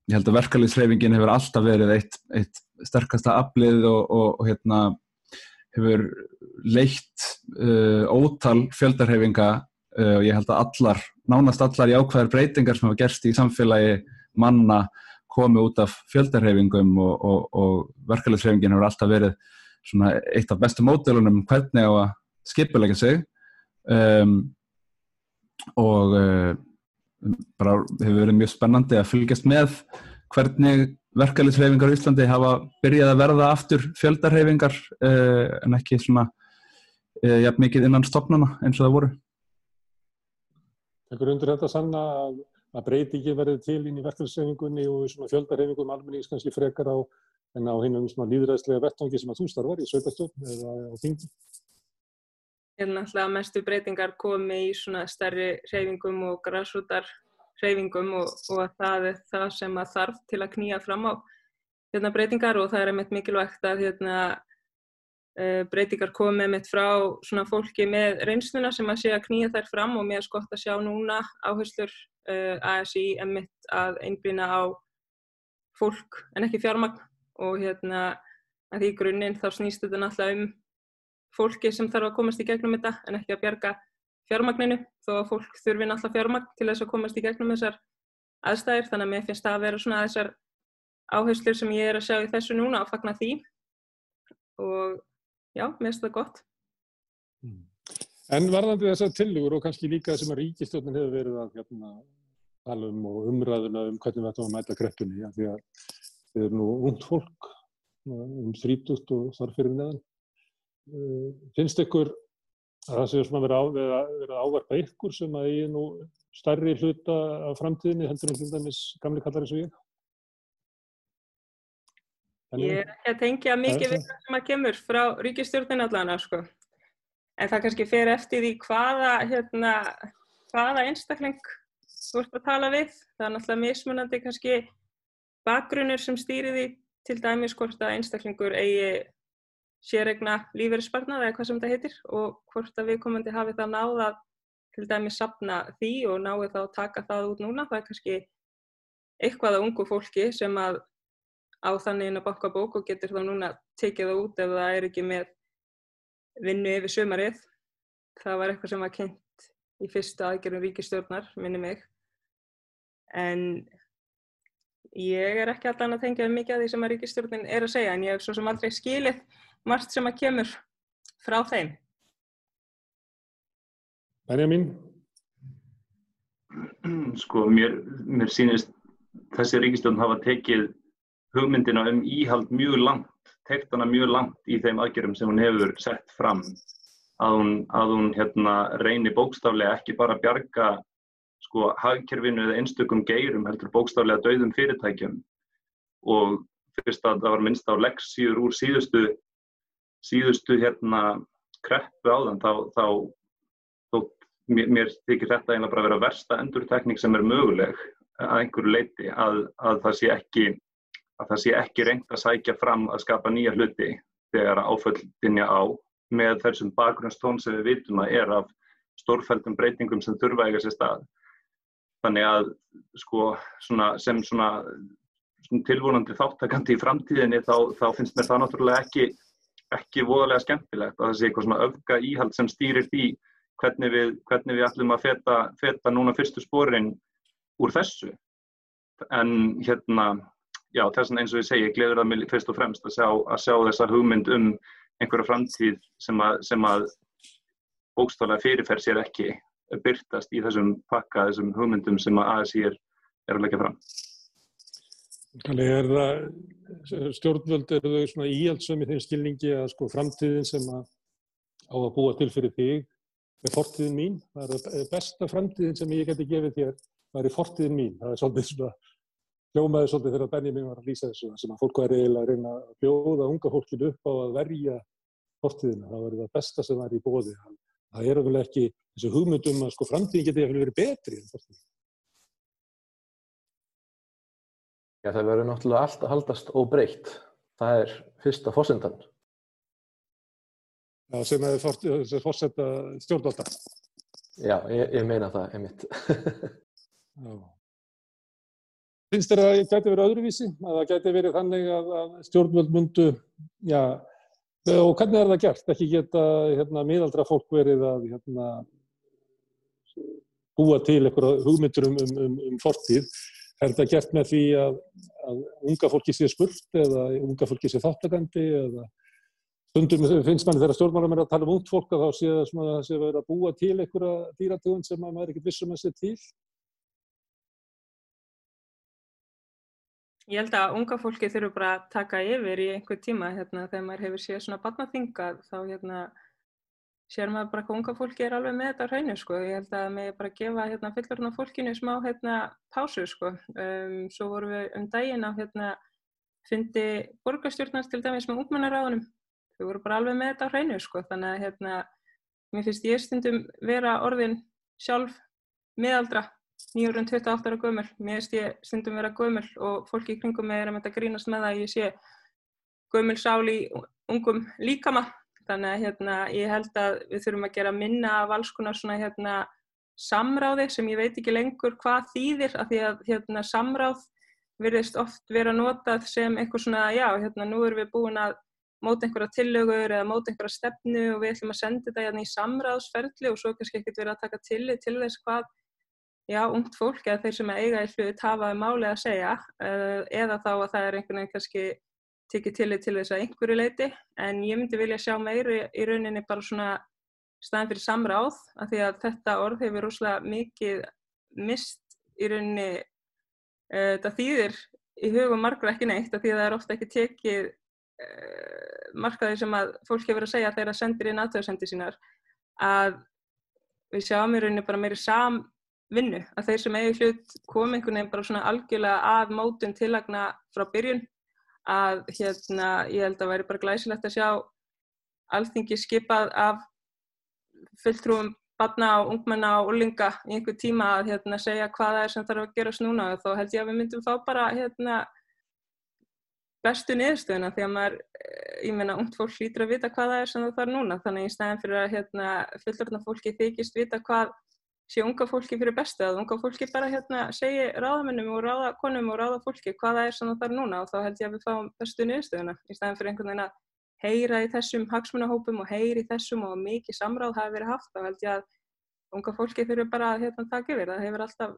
Speaker 6: ég held að verkefliðsreifingin hefur alltaf verið eitt, eitt sterkasta aflið og, og, og hérna hefur leitt uh, ótal fjöldarhefinga uh, og ég held að allar, nánast allar jákvæðar breytingar sem hafa gerst í samfélagi manna komi út af fjöldarhefingum og, og, verkefliðsrefingin hefur alltaf verið svona eitt af bestu mótelunum hvernig á að skipulega sig um, og uh, bara hefur verið mjög spennandi að fylgjast með hvernig verkefliðsreyfingar í Íslandi hafa byrjað að verða aftur fjöldarreyfingar uh, en ekki svona uh, jafn mikið innan stopnana eins og það voru.
Speaker 1: Ekkur undir þetta sanna að, að breytingi verði til inn í verkefliðsreyfingunni og svona fjöldarreyfingum almennings kannski frekar á en á hinnum svona líðræðslega vettangi sem að þú starfar í sveitastjórn eða á?
Speaker 7: Ég er náttúrulega mestu breytingar komi í svona stærri reyfingum og græsrútar hreyfingum og, og það er það sem að þarf til að knýja fram á hérna, breytingar og það er einmitt mikilvægt að hérna, uh, breytingar komi einmitt frá svona fólki með reynsluna sem að sé að knýja þær fram og mér er skott að sjá núna áherslur uh, ASI einmitt að einblýna á fólk en ekki fjármagn og hérna að því grunninn þá snýst þetta náttúrulega um fólki sem þarf að komast í gegnum þetta en ekki að bjarga fjármagninu þó að fólk þurfi náttúrulega fjármagn til þess að komast í gegnum þessar aðstæðir þannig að mér finnst það að vera svona þessar áherslur sem ég er að sjá í þessu núna að fagna því. Og já, mér finnst það gott.
Speaker 1: En varðandi þessar tillugur og kannski líka sem að ríkistjónin hefur verið að hérna, tala um og umræðuna um hvernig við ætlum að mæta kreppunni, ja, því að við erum nú ungd fólk um þrítust og þar fyrir neðan. Uh, finnst ykkur að það verið að, vera, vera að áverpa ykkur sem að ég nú stærri hluta af framtíðinni heldur en hlutanmis gamli kallar eins og ég?
Speaker 7: Ég er ekki að mikið við það sem að kemur frá ríkistjórnin allan sko. en það kannski fer eftir því hvaða, hérna, hvaða einstakling þú ert að tala við. Það er náttúrulega mismunandi kannski bakgrunnur sem stýri því til dæmis hvort að einstaklingur eigi sérregna lífeyrisbarnað eða hvað sem þetta heitir og hvort að við komandi hafi það náða til dæmis sapna því og náðu þá taka það út núna. Það er kannski eitthvað að ungu fólki sem að á þannig inn að banka bók og getur þá núna tekið það út ef það er ekki með vinnu yfir sömarið. Það var eitthvað sem var kynnt í fyrsta aðgerðum ríkistjórnar, minni mig. En ég er ekki alltaf að tengja mikið að því sem að ríkistjórnin er að segja en ég hef svo sem aldrei skilið margt sem að kemur frá þeim.
Speaker 1: Benjamin?
Speaker 4: Sko, mér, mér sýnist þessi ríkistjórn hafa tekið hugmyndina um íhald mjög langt, tekt hana mjög langt í þeim aðgjörum sem hún hefur sett fram. Að hún, að hún hérna, reynir bókstaflega ekki bara að bjarga sko, hagkerfinu eða einstökum geirum heldur bókstaflega dauðum fyrirtækjum. Og fyrst að það var minnst á leksíur úr síðustu, síðustu hérna, kreppu á þann, þá, þá, þá mér, mér þykir þetta eiginlega bara að vera versta endurtekning sem er möguleg að einhverju leiti að, að það sé ekki að það sé ekki reynd að sækja fram að skapa nýja hluti þegar áföll dinja á með þessum bakgrunnstón sem við vitum að er af stórfældum breytingum sem þurfa eiga sér stað. Þannig að sko, svona, sem svona, svona tilvonandi þáttakandi í framtíðinni þá, þá finnst mér það náttúrulega ekki, ekki voðalega skemmtilegt að það sé eitthvað svona öfga íhald sem stýrir því hvernig við, hvernig við ætlum að feta, feta núna fyrstu spórin úr þessu. En hérna já, þess vegna eins og ég segi, gleður það mig fyrst og fremst að sjá, að sjá þessa hugmynd um einhverja framtíð sem að, sem að bókstálega fyrirferð sér ekki byrtast í þessum pakka, þessum hugmyndum sem að ASI er, er að leggja fram.
Speaker 1: Þannig er það, stjórnvöld eru þau svona íhaldsum í þeim skilningi að sko framtíðin sem að á að búa til fyrir þig er fortíðin mín. Það er besta framtíðin sem ég geti gefið þér, það er fortíðin mín. Það er svolítið svona hljómaði svolítið þegar Benjamin var að lýsa þessu sem að fólk væri eiginlega að reyna að bjóða unga fólkinu upp á að verja fortíðina. Það var það besta sem var í bóði. Það er alveg ekki þessu hugmyndum að sko framtíðin geti verið betri en fortíðin.
Speaker 5: Já, það verður náttúrulega allt að haldast óbreytt. Það er fyrsta fórsendan.
Speaker 1: Já, sem er fórsenda stjórnvalda.
Speaker 5: Já, ég, ég meina það, einmitt.
Speaker 1: Já. Finnst þér að það gæti verið öðruvísi? Að það gæti verið þannig að, að stjórnvöld mundu, já, og hvernig er það gert? Ekki geta hérna, miðaldra fólk verið að hérna, búa til einhverja hugmyndur um, um, um, um fortíð. Er þetta gert með því að, að unga fólki sé spurt eða unga fólki sé þáttakandi eða stundum finnst manni þegar stjórnmálum er að tala um ungt fólk að þá sé það að sé verið að búa til einhverja dýrategund sem maður ekkert vissum að sé til?
Speaker 7: Ég held að unga fólki þurfu bara að taka yfir í einhver tíma hérna þegar maður hefur séð svona barnaþinga þá hérna sér maður bara hvað unga fólki er alveg með þetta hreinu sko. Ég held að mig bara gefa hérna fullorðna fólkinu smá hérna pásu sko. Um, svo vorum við um daginn á hérna fyndi borgarstjórnars til dæmis með ungmennaráðunum. Þau voru bara alveg með þetta hreinu sko. Þannig að hérna mér finnst ég stundum vera orðin sjálf miðaldra 928 ára gömul, mér finnst ég stundum vera gömul og fólki í kringum mig er að að grínast með að ég sé gömul sál í ungum líkama þannig að hérna, ég held að við þurfum að gera minna af alls konar svona hérna, samráði sem ég veit ekki lengur hvað þýðir af því að hérna, samráð verðist oft vera notað sem eitthvað svona já, hérna nú erum við búin að móta einhverja tillögur eða móta einhverja stefnu og við ætlum að senda þetta hérna í samráðsferðli og svo kannski ekkert verið að taka tillit til þess hvað já, ungt fólk eða þeir sem eiga í hlut hafa máli að segja uh, eða þá að það er einhvern veginn kannski tekið tillit til þess að einhverju leiti en ég myndi vilja sjá meiri í rauninni bara svona staðin fyrir samráð af því að þetta orð hefur rúslega mikið mist í rauninni uh, þetta þýðir í hugum margra ekki neitt af því að það er ofta ekki tekið uh, markaði sem að fólk hefur að segja þegar það sendir inn aðtöðsendir sínar að við sjáum í rauninni bara meiri samvinnu að þeir sem eigi hlut kom einhvern veginn bara svona algjörlega að mótun tillagna frá byrjun að hérna ég held að væri bara glæsilegt að sjá alþingi skipað af fulltrúum barna og ungmenna og úrlinga í einhver tíma að hérna segja hvað það er sem þarf að gera snúna og þá held ég að við myndum fá bara hérna bestu niðurstöðuna því að maður, ég meina, ungt fólk hlýtur að vita hvað það er sem það þarf núna. Þannig í stæðin fyrir að hérna fullorðna fólki þykist vita hvað sé unga fólki fyrir bestu að unga fólki bara hérna segi ráðamennum og ráðakonum og ráðafólki hvað það er sem það þarf núna og þá held ég að við fáum bestu niðurstöðuna í staðin fyrir einhvern veginn að heyra í þessum hagsmunahópum og heyri í þessum og mikið samráð hafi verið haft þá held ég að unga fólki fyrir bara að hérna taka yfir það hefur alltaf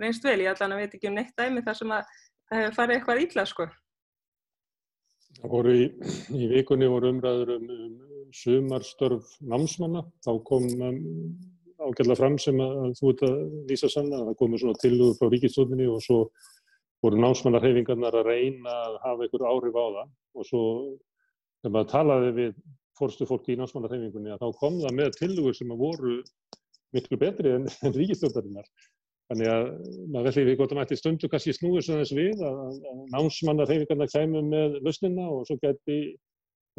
Speaker 7: reynst vel, ég allan að veit ekki um neitt dæmi þar sem að það hefur farið eitthvað ítla sko.
Speaker 1: Það voru í, í vikunni voru umræður um, um sumarstörf námsmanna, þá kom um, ágjörlega fram sem að þú ert að lýsa sanna. Það komur svona tilúður frá ríkistofninni og svo voru námsmannarhefingarnar að reyna að hafa einhver áhrif á það og svo þegar maður talaði við fórstu fólki í námsmannarhefingunni að þá kom það með tilúður sem að voru miklu betri en, en ríkistofnarinnar. Þannig að maður veldi við gott að mætti stundu kannski snúið svona þess við að, að námsmannarhefingarnar kæmu með lausnina og svo geti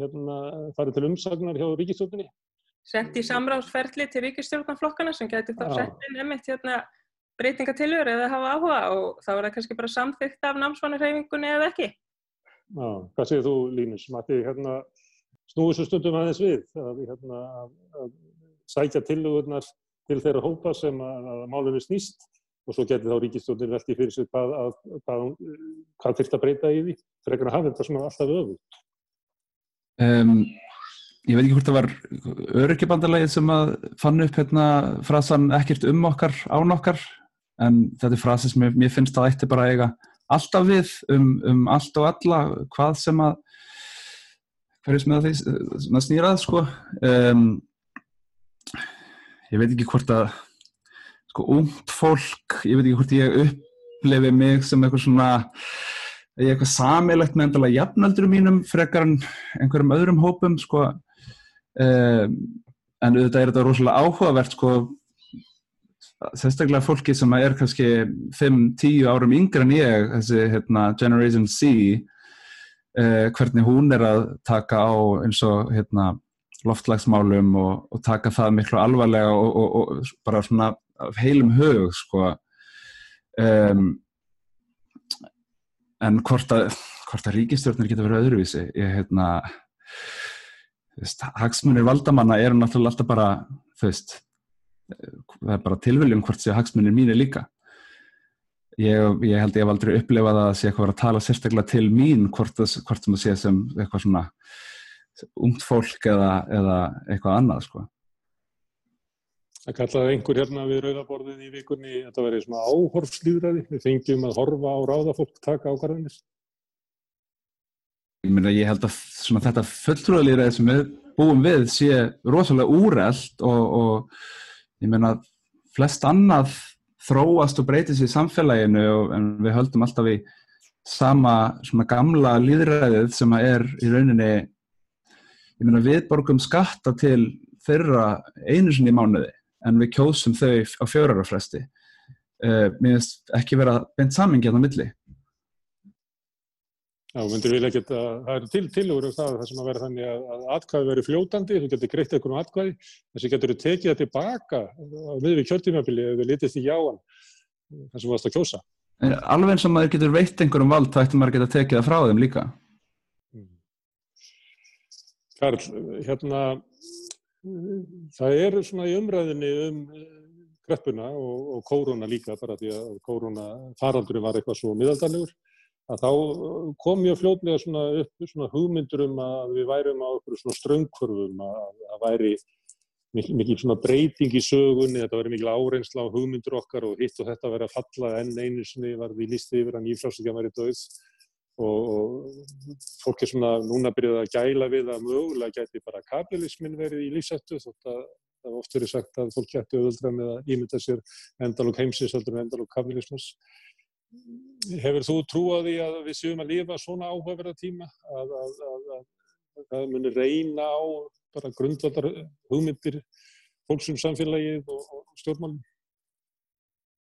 Speaker 1: hérna, farið til umsagnar hjá ríkistofninni
Speaker 7: sett í samráðsferðli til ríkistjórnarflokkana sem getur þá sett inn emitt hérna breytingatilur eða hafa áhuga og þá er það kannski bara samþygt af námsvannarhefingunni eða ekki.
Speaker 1: Já, hvað segir þú Línus? Matti, hérna, snúið svo stundum aðeins við að, hérna, að sækja tilugurnar til þeirra hópa sem að, að málunni snýst og svo getur þá ríkistjórnir veldi fyrir sig hvað, að, hvað, hvað þurft að breyta í því. Það er ekki að hafa þetta svona alltaf öfut.
Speaker 6: Um, ég veit ekki hvort það var öryggjabandalagið sem að fann upp hérna frasan ekkert um okkar án okkar en þetta er frasi sem ég, mér finnst að ætti bara eiga alltaf við um, um allt og alla hvað sem að hverju sem að því snýrað sko. Um, ég veit ekki hvort að sko ungt fólk ég veit ekki hvort ég upplefi mig sem eitthvað svona ég er eitthvað samilegt með endala jafnaldurum mínum frekar en einhverjum öðrum hópum sko um, en auðvitað er þetta rosalega áhugavert sko sérstaklega fólki sem er kannski 5-10 árum yngre en ég þessi hérna, Generation C uh, hvernig hún er að taka á eins og hérna, loftlagsmálum og, og taka það miklu alvarlega og, og, og bara svona heilum hug sko. Um, en hvort að, hvort að ríkistjórnir getur verið öðruvísi ég hérna hagsmunir valdamanna eru náttúrulega alltaf bara þú veist það er bara tilviljum hvort sé hagsmunir mínu líka. Ég, ég held ég hef aldrei upplefað að sé eitthvað að tala sérstaklega til mín hvort það sé sem eitthvað svona ungt fólk eða, eða eitthvað annað sko.
Speaker 1: Það kallaði einhver hérna við rauðaborðið í vikunni, þetta verið svona áhorfslýðræði, við fengjum að horfa á ráðafólk taka ákvarðanir
Speaker 6: Ég, myna, ég held að þetta fulltrúðalýræði sem við búum við sé rosalega úreld og, og ég meina flest annað þróast og breytist í samfélaginu og, en við höldum alltaf í sama svona gamla líðræðið sem er í rauninni ég meina við borgum skatta til þeirra einu sinni í mánuði en við kjósum þau á fjörarafresti uh, mér finnst ekki vera beint samingi á það milli
Speaker 1: Já, myndir við ekki að það eru til tilugur um það það sem að vera þannig að, að atkvæði veri fljótandi, þú getur greitt eitthvað um atkvæði, þess að getur þú tekið það tilbaka á miðvið kjörtímafili ef við litist í jáan þar sem þú varst að kjósa.
Speaker 6: Alveg eins og maður getur veitt einhverjum vald, þá ættum maður að geta tekið það frá þeim líka.
Speaker 1: Mm. Karl, hérna, það er svona í umræðinni um greppuna og, og kóruna líka, bara því að kóruna faraldurinn var eitthvað svo miðaldalegur að þá uh, kom mjög fljótlega svona upp svona hugmyndur um að við værum á okkur svona ströngkvörfum að það væri mikil, mikil svona breyting í sögunni, þetta verið mikil áreynsla á hugmyndur okkar og hitt og þetta verið að falla enn einu sinni var við líst yfir að nýfrásugja væri döð og, og fólk er svona núna byrjuð að gæla við að mögulega gæti bara kapitalismin verið í lífsættu þótt að það var oft verið sagt að fólk gæti auðvöldra með að ímynda sér endalók heimsins heldur en endalók kapitalismus. Hefur þú trúið því að við séum að lifa svona áhugaverða tíma að, að, að, að það muni reyna á bara grundvaldar hugmyndir fólksum samfélagið og, og stjórnmálum?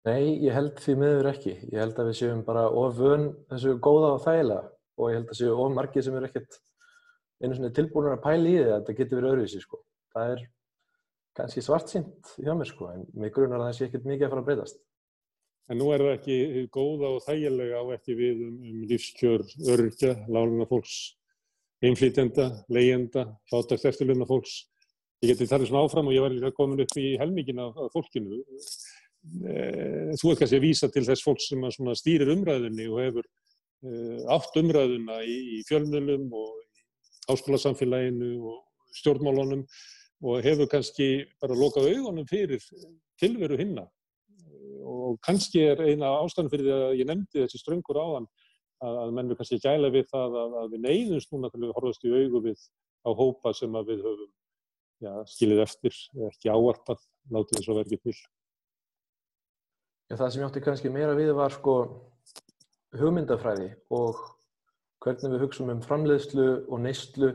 Speaker 5: Nei, ég held því miður ekki. Ég held að við séum bara of vön þessu góða og þægilega og ég held að séu of margið sem eru ekkert einu svona tilbúinur að pæla í því að þetta getur verið öðruvísi sko. Það er kannski svart sínt hjá mér sko en mig grunar að það sé ekkert mikið að fara að breytast.
Speaker 1: En nú er það ekki góða og þægilega á ekki við um, um lífskjör, örgja, láluna fólks, einflýtenda, leyenda, fátakt eftirlunna fólks. Ég geti talið svona áfram og ég var líka komin upp í helmingin af, af fólkinu Eh, þú ert kannski að vísa til þess fólk sem stýrir umræðunni og hefur eh, átt umræðuna í, í fjölmjölum og í háskólasamfélaginu og stjórnmálunum og hefur kannski bara lokað augunum fyrir tilveru hinna og kannski er eina ástæðan fyrir því að ég nefndi þessi ströngur áðan að, að menn er kannski gæla við það að, að við neyðumst núna til að horfast í augu við á hópa sem við höfum já, skilið eftir, ekki áarpað, látið þess að verði til.
Speaker 5: Já, það sem ég átti kannski meira við var sko hugmyndafræði og hvernig við hugsaum um framleiðslu og neyslu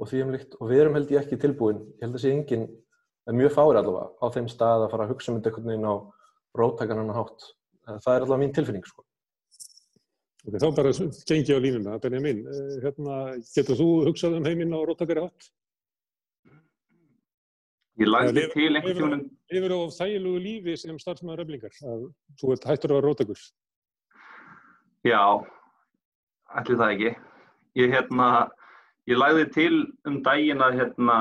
Speaker 5: og því um líkt og við erum held ég ekki tilbúin, ég held að sé enginn, það er mjög fári allavega á þeim stað að fara að hugsa um þetta einhvern veginn á róttakannan hátt. Það er allavega mín tilfinning sko.
Speaker 1: Ok, þá bara gengi á línuna, Benjamin, eh, hérna, getur þú hugsað um heiminn á róttakari hátt?
Speaker 4: Ég lagði til einhvern tímanum...
Speaker 1: Yfir á þægilegu lífi sem starfsmæður öflingar, að þú ert hættur að vera rótakur.
Speaker 4: Já, ætli það ekki. Ég, hérna, ég lagði til um daginn að, hérna,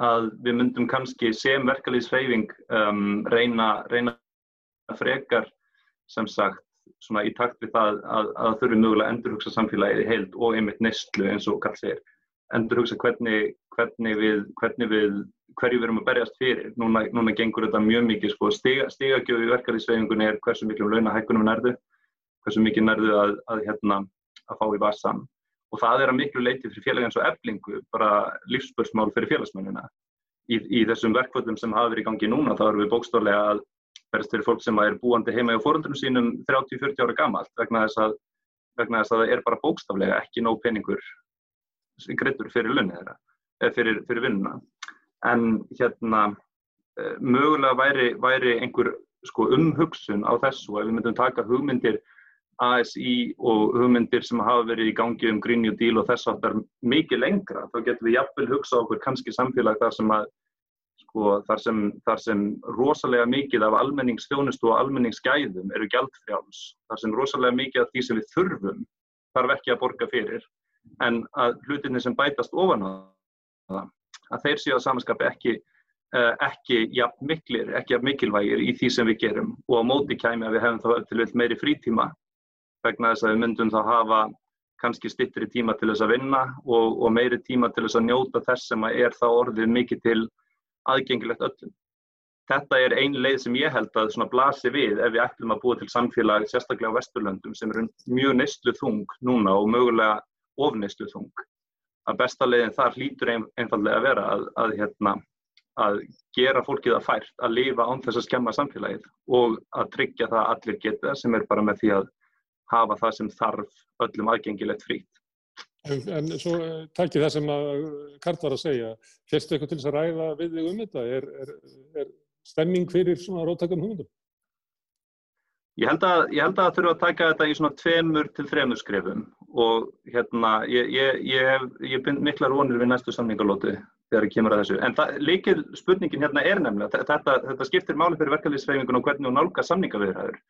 Speaker 4: að við myndum kannski sem verkalýsfeyfing um, reyna, reyna frekar sem sagt svona í takt við það að það þurfi mögulega að endurhugsa samfélagið í heild og einmitt neistlu eins og Karl segir. Endurhugsa hvernig, hvernig við, hvernig við hverju við erum að berjast fyrir. Núna, núna gengur þetta mjög mikið, sko, stiga, stigagjöf í verkefliðsveifingunni er hversu miklu launahækkunum nærðu, hversu mikið nærðu að, að, hérna, að fá í vassan. Og það er að miklu leiti fyrir félag eins og eflingu, bara lífsbörsmál fyrir félagsmennina. Í, í þessum verkvöldum sem hafa verið í gangi núna, þá erum við bókstálega að berjast fyrir fólk sem er búandi heima í fórundunum sínum 30-40 ára gamalt, vegna þess að, vegna þess að það er bara bókstálega ekki nóg peningur greittur fyrir lunni þeirra, fyrir, fyrir vinnuna. En hérna uh, mögulega væri, væri einhver sko, umhugsun á þessu ef við myndum taka hugmyndir ASI og hugmyndir sem hafa verið í gangi um Green New Deal og þess aftar mikið lengra, þá getum við jafnvel hugsað okkur kannski samfélag þar sem að sko, þar sem, þar sem rosalega mikið af almenningsþjónustu og almenningsgæðum eru gældfrjáls, þar sem rosalega mikið af því sem við þurfum þarf ekki að borga fyrir en að hlutinni sem bætast ofan á það að þeir séu að samanskapi ekki, uh, ekki jafn miklir, ekki jafn mikilvægir í því sem við gerum. Og á móti kæmi að við hefum þá til vilt meiri frítíma vegna þess að við myndum þá hafa kannski stittri tíma til þess að vinna og, og meiri tíma til þess að njóta þess sem er þá orðið mikið til aðgengilegt öllum. Þetta er ein leið sem ég held að blasi við ef við ætlum að búa til samfélag sérstaklega á Vesturlöndum sem eru mjög neistlu þung núna og mögulega ofneistlu þung að besta leiðin þar hlýtur ein, einfallega að vera að, að, hérna, að gera fólkið að fært að lifa án þess að skemma samfélagið og að tryggja það að allir geta sem er bara með því að hafa það sem þarf öllum aðgengilegt frít.
Speaker 1: En, en svo eh, takkir það sem að Karl var að segja, fyrstu eitthvað til þess að ræða við þig um þetta, er, er, er stemming fyrir svona róttakum hugmyndum?
Speaker 4: Ég held að það þurfa að taka þetta í svona tveimur til þremur skrefum og hérna ég, ég, ég, ég bind miklar vonir við næstu samningalótu þegar það kemur að þessu. En líkil spurningin hérna er nefnilega, þetta, þetta skiptir máli fyrir verkefliðsfeyfingun og hvernig hún nálga samningaviðræður.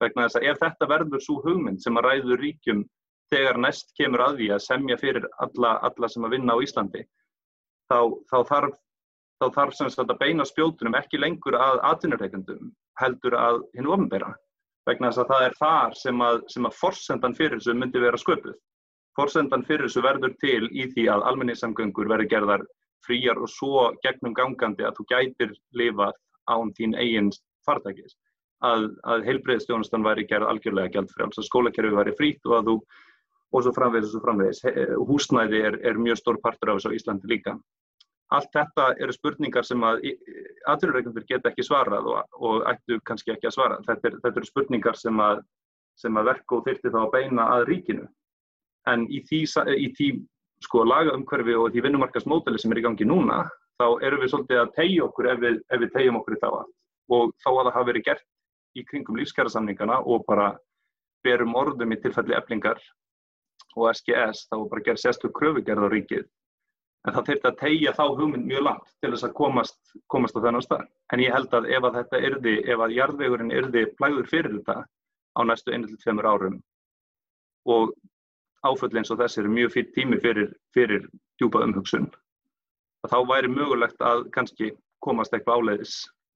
Speaker 4: Vegna þess að ef þetta verður svo hugmynd sem að ræður ríkjum þegar næst kemur að því að semja fyrir alla, alla sem að vinna á Íslandi, þá, þá þarf, þá þarf sem sagt að beina spjótunum ekki lengur að atvinnureikendum heldur að hinn ofnbæra vegna þess að það er þar sem að, sem að forsendan fyrir þessu myndi vera sköpuð. Forsendan fyrir þessu verður til í því að almenningssamgöngur verður gerðar fríar og svo gegnum gangandi að þú gætir lifað án þín eigin fartækis að, að heilbreyðstjónustan væri gerð algjörlega gjaldfrjáls, að skólakerfi væri frýtt og að þú, og svo framvegis og svo framvegis, húsnæði er, er mjög stór partur af þessu á Íslandi líka. Allt þetta eru spurningar sem að aðrurreikundur geta ekki svarað og, og ættu kannski ekki að svara. Þetta, er, þetta eru spurningar sem að, sem að verku og þyrti þá að beina að ríkinu. En í því, í því sko, lagaumhverfi og því vinnumarkasmódeli sem er í gangi núna, þá erum við svolítið að tegja okkur ef við, við tegjum okkur í þá að. Og þá að það hafa verið gert í kringum lífskjærasamningana og bara berum orðum í tilfelli eflingar og SGS, þá bara gerð sérstu kröfugerð á ríkið. En það þurfti að tegja þá hugmynd mjög langt til þess að komast, komast á þennan stað. En ég held að ef að þetta yrði, ef að jarðvegurinn yrði plæður fyrir þetta á næstu 1-2 árum og áföll eins og þessi eru mjög fyrir tími fyrir, fyrir djúpa umhugsun, þá væri mögulegt að kannski komast eitthvað áleiðis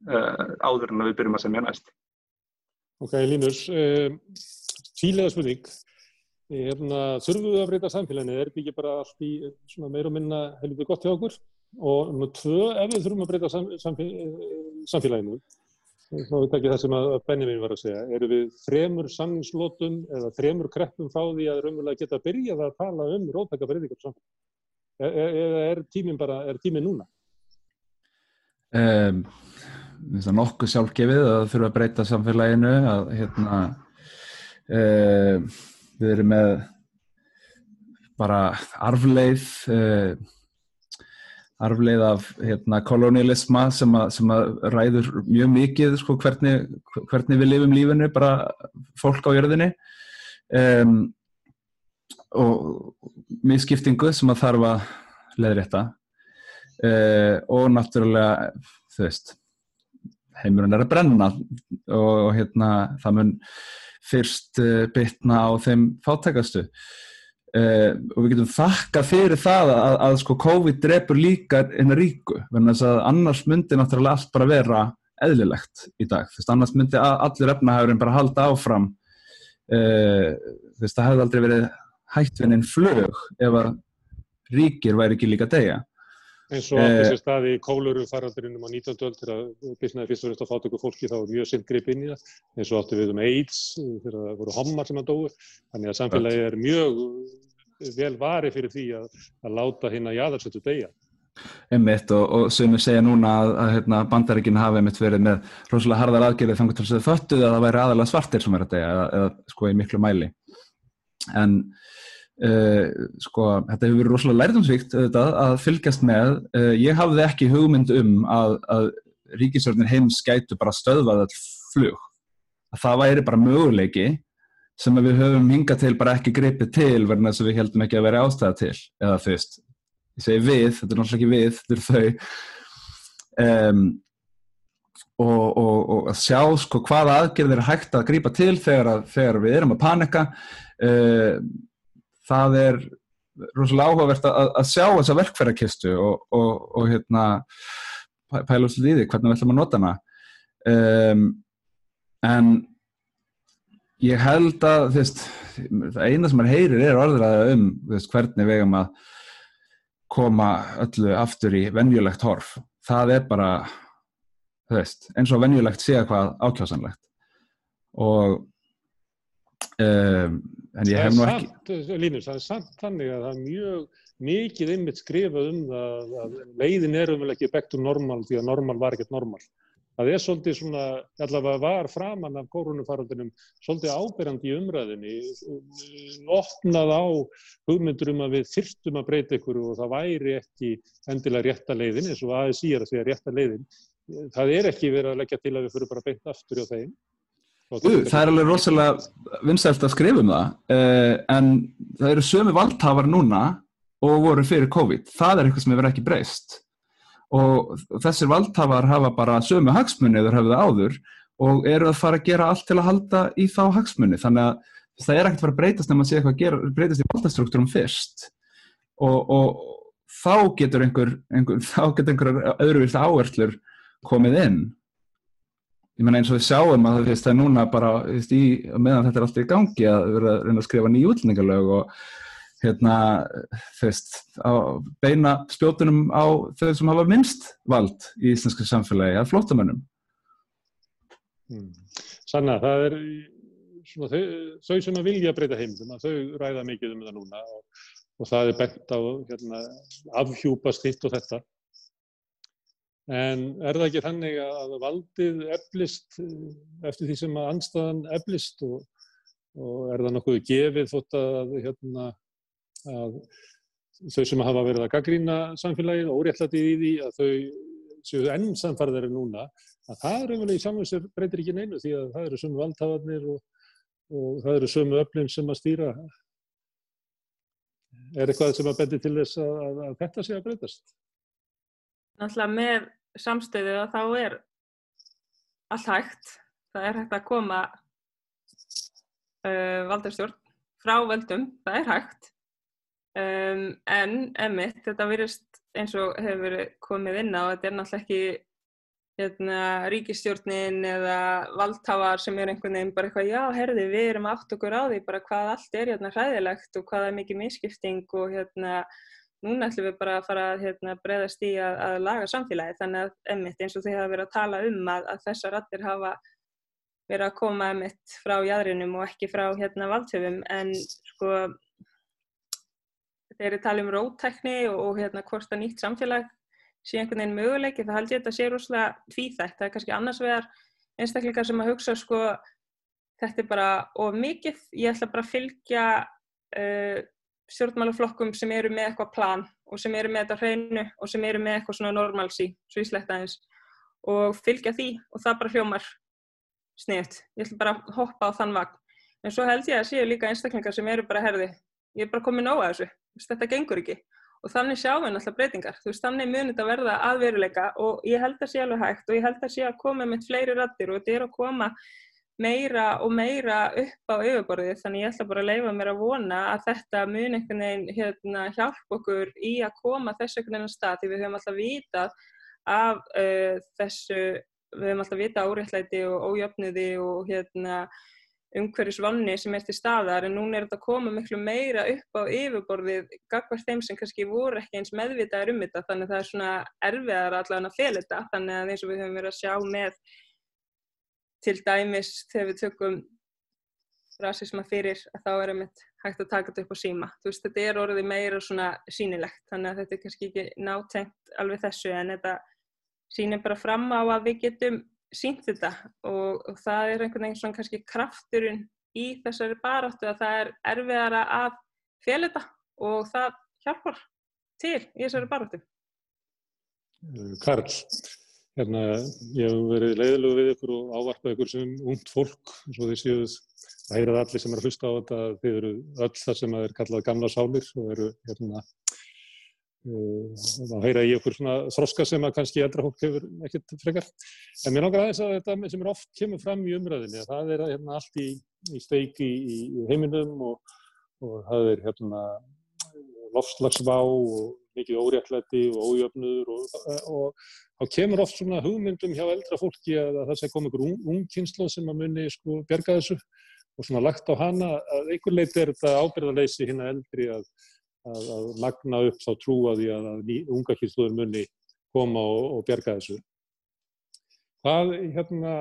Speaker 4: uh, áður en við byrjum að semja næst.
Speaker 1: Ok, Línus, um, tílega spurning. Hérna, þurfum við að breyta samfélaginu? Er þetta ekki bara allt í meira og minna heldur gott hjá okkur? Og nú tvö, ef við þurfum að breyta sam, samfél, samfélaginu, þá er þetta ekki það sem að Benjamin var að segja, eru við þremur samningslótum eða þremur kreppum frá því að raunverulega geta byrjað að tala um rótaka breytingar samfélaginu? Eða er, er tíminn bara, er tíminn núna?
Speaker 6: Um, það er nokkuð sjálfgefið að það þurfa að breyta samfélaginu að hérna uh, við erum með bara arfleið uh, arfleið af hérna, kolonialisma sem, a, sem að ræður mjög mikið sko, hvernig, hvernig við lifum lífinu bara fólk á jörðinni. Um, og misskiptingu sem að þarf að leiðrétta. Uh, og náttúrulega þú veist heimurinn er að brenna og, og hérna það mun fyrst uh, bitna á þeim fátækastu. Uh, og við getum þakka fyrir það að, að sko COVID drefur líka eina ríku, þess að annars myndi náttúrulega allt bara vera eðlilegt í dag, þú veist, annars myndi allir efnahægurinn bara halda áfram. Uh, þú veist, það hefði aldrei verið hættvinnin flög ef að ríkir væri ekki líka degja
Speaker 1: eins og átti sér staði í kóluru faraldurinnum á 19. öll þegar bísnaði fyrst og fremst að fáta ykkur fólki þá mjög sinn grip inn í það. Eins og átti við um AIDS þegar það voru hommar sem að dói þannig að samfélagi er mjög vel vari fyrir því að, að láta hinn að jáðarsötu degja
Speaker 6: Einmitt og, og sem við segja núna að, að hérna, bandaríkinu hafi einmitt verið með rosalega harðar aðgerðið þannig að það föttuð að það væri aðalega svartir sem er að degja eða, eða sko í miklu mæli. En Uh, sko, þetta hefur verið rosalega lærdomsvíkt að fylgjast með. Uh, ég hafði ekki hugmynd um að, að ríkisjörnir heims gætu bara stöðvað all flug. Að það væri bara möguleiki sem við höfum hingað til bara ekki greipið til verðan þess að við heldum ekki að vera ástæða til eða þú veist, ég segi við þetta er náttúrulega ekki við, þetta er þau. Um, og, og, og að sjá sko hvaða aðgerðir er hægt að grípa til þegar, að, þegar við erum að panika. Uh, það er rosalega áhugavert að, að sjá þessa verkfærakistu og, og, og hérna pæla úr því hvernig við ætlum að nota hana. Um, en ég held að veist, það eina sem er heyrir er orðræða um veist, hvernig við eigum að koma öllu aftur í venjulegt horf. Það er bara veist, eins og venjulegt sé hvað ákjásanlegt og um, en ég hef nú ekki
Speaker 1: samt, Línus, það er samt þannig að það er mjög mikið ymmit skrifað um það að leiðin er umvel ekki back to normal því að normal var ekkert normal. Það er svolítið svona, allavega var framann af kórunumfaraldinum svolítið ábyrjandi í umræðinni opnað á hugmyndur um að við þyrftum að breyta ykkur og það væri ekki endilega rétta leiðin eins og aðeins síðar að segja rétta leiðin. Það er ekki verið að leggja til að við fyrir bara beint aftur á þeim
Speaker 6: það er alveg rosalega vinsælt að skrifa um það uh, en það eru sömu valdhafar núna og voru fyrir COVID. Það er eitthvað sem hefur ekki breyst. Og þessir valdhafar hafa bara sömu hagsmunni eða hafa það áður og eru að fara að gera allt til að halda í þá hagsmunni þannig að það er ekkert að fara að breytast nema að sé eitthvað að gera, breytast í valdastruktúrum fyrst. Og, og þá getur einhver, einhver þá getur einhver öðruvilt áherslur komið inn ég menna eins og við sjáum að það er núna bara í, meðan þetta er alltaf í gangi að vera að reyna að skrifa nýju útlendingalög og hérna, á beina spjótunum á þau sem hafa minnst vald í íslenska samfélagi, að flótamönnum.
Speaker 1: Mm. Sanna, það er svona, þau, þau sem að vilja breyta heimildum, að þau ræða mikið um það núna og, og það er bent á hérna, afhjúpast hitt og þetta. En er það ekki þannig að valdið eflist eftir því sem að anstæðan eflist og, og er það nokkuð gefið þótt að, hérna, að þau sem hafa verið að gaggrína samfélagið og óréttlatið í því að þau séu enn samfarðari núna að það er umvel í samvægsir breytir ekki neinu því að það eru sömu valdhafarnir og, og það eru sömu öflin sem að stýra. Er eitthvað sem að bendi til þess að, að, að þetta sé að breytast?
Speaker 7: Náttúrulega með samstöðu að þá er allt hægt. Það er hægt að koma uh, valdarstjórn frá veldum, það er hægt. Um, en emitt, þetta virðist eins og hefur komið inn á, þetta er náttúrulega ekki hérna, ríkistjórnin eða valdhafar sem er einhvern veginn bara eitthvað, já, herði, við erum átt okkur á því bara hvað allt er hérna hræðilegt og hvað er mikið misskipting og hérna núna ætlum við bara að fara að hérna, breyðast í að, að laga samfélagi þannig að emitt eins og þið hafa verið að tala um að, að þessar rattir hafa verið að koma emitt frá jæðrinum og ekki frá hérna valdhöfum. En sko þegar ég tala um rótækni og, og hérna hvort að nýtt samfélag sé einhvern veginn möguleiki þá held ég að þetta sé rúslega tvíþægt það er kannski annars vegar einstakleikar sem að hugsa sko þetta er bara of mikið, ég ætla bara að fylgja uh, stjórnmálaflokkum sem eru með eitthvað plan og sem eru með þetta hreinu og sem eru með eitthvað svona normalsi, svo í sletta eins og fylgja því og það bara hljómar sniðt. Ég ætla bara að hoppa á þann vagn. En svo held ég að séu líka einstaklingar sem eru bara herði, ég er bara komið nóga þessu, þetta gengur ekki. Og þannig sjáum við náttúrulega breytingar. Þú veist, þannig munir þetta verða aðveruleika og ég held að sé alveg hægt og ég held að sé að koma með fleiri rattir og þetta er að koma meira og meira upp á yfirborðið þannig ég ætla bara að leifa mér að vona að þetta mun einhvern veginn hérna, hjálp okkur í að koma þessu einhvern veginn stað því við höfum alltaf vitað af uh, þessu, við höfum alltaf vitað áréttlæti og ójöfniði og hérna, umhverjusvanni sem er til staðar en núna er þetta að koma miklu meira upp á yfirborðið gagvart þeim sem kannski voru ekki eins meðvitaðir um þetta þannig að það er svona erfiðar allavega að fel þetta þannig að eins og við höfum verið að sjá með til dæmis þegar við tökum rasisma fyrir að þá er einmitt hægt að taka þetta upp á síma. Þú veist, þetta er orðið meira svona sínilegt, þannig að þetta er kannski ekki nátengt alveg þessu en þetta sínir bara fram á að við getum sínt þetta og, og það er einhvern veginn svona kannski krafturinn í þessari baráttu að það er erfiðara að fjela þetta og það hjálpar til í þessari baráttu.
Speaker 1: Karl, Hérna, ég hef verið leiðilegu við ykkur og ávarpað ykkur sem ungt fólk, og því séuð að heyrað allir sem er að hlusta á þetta, þið eru öll það sem er kallað gamla sálir og eru hérna, uh, að heyra í ykkur svona þroska sem að kannski eldra fólk hefur ekkert frekar. En mér langar aðeins að þetta sem er oft kemur fram í umræðinni, að það er hérna, allt í, í steiki í, í heiminum og, og það er hérna, lofslagsvá og mikið óréttlæti og ójöfnur og, og þá kemur oft svona hugmyndum hjá eldra fólki að það sé komið einhver ungkynslu sem að muni sko berga þessu og svona lagt á hana að einhver leiti er þetta ábyrðarleysi hérna eldri að, að, að magna upp þá trúa því að, að unga kynsluður muni koma og, og berga þessu. Hvað hérna,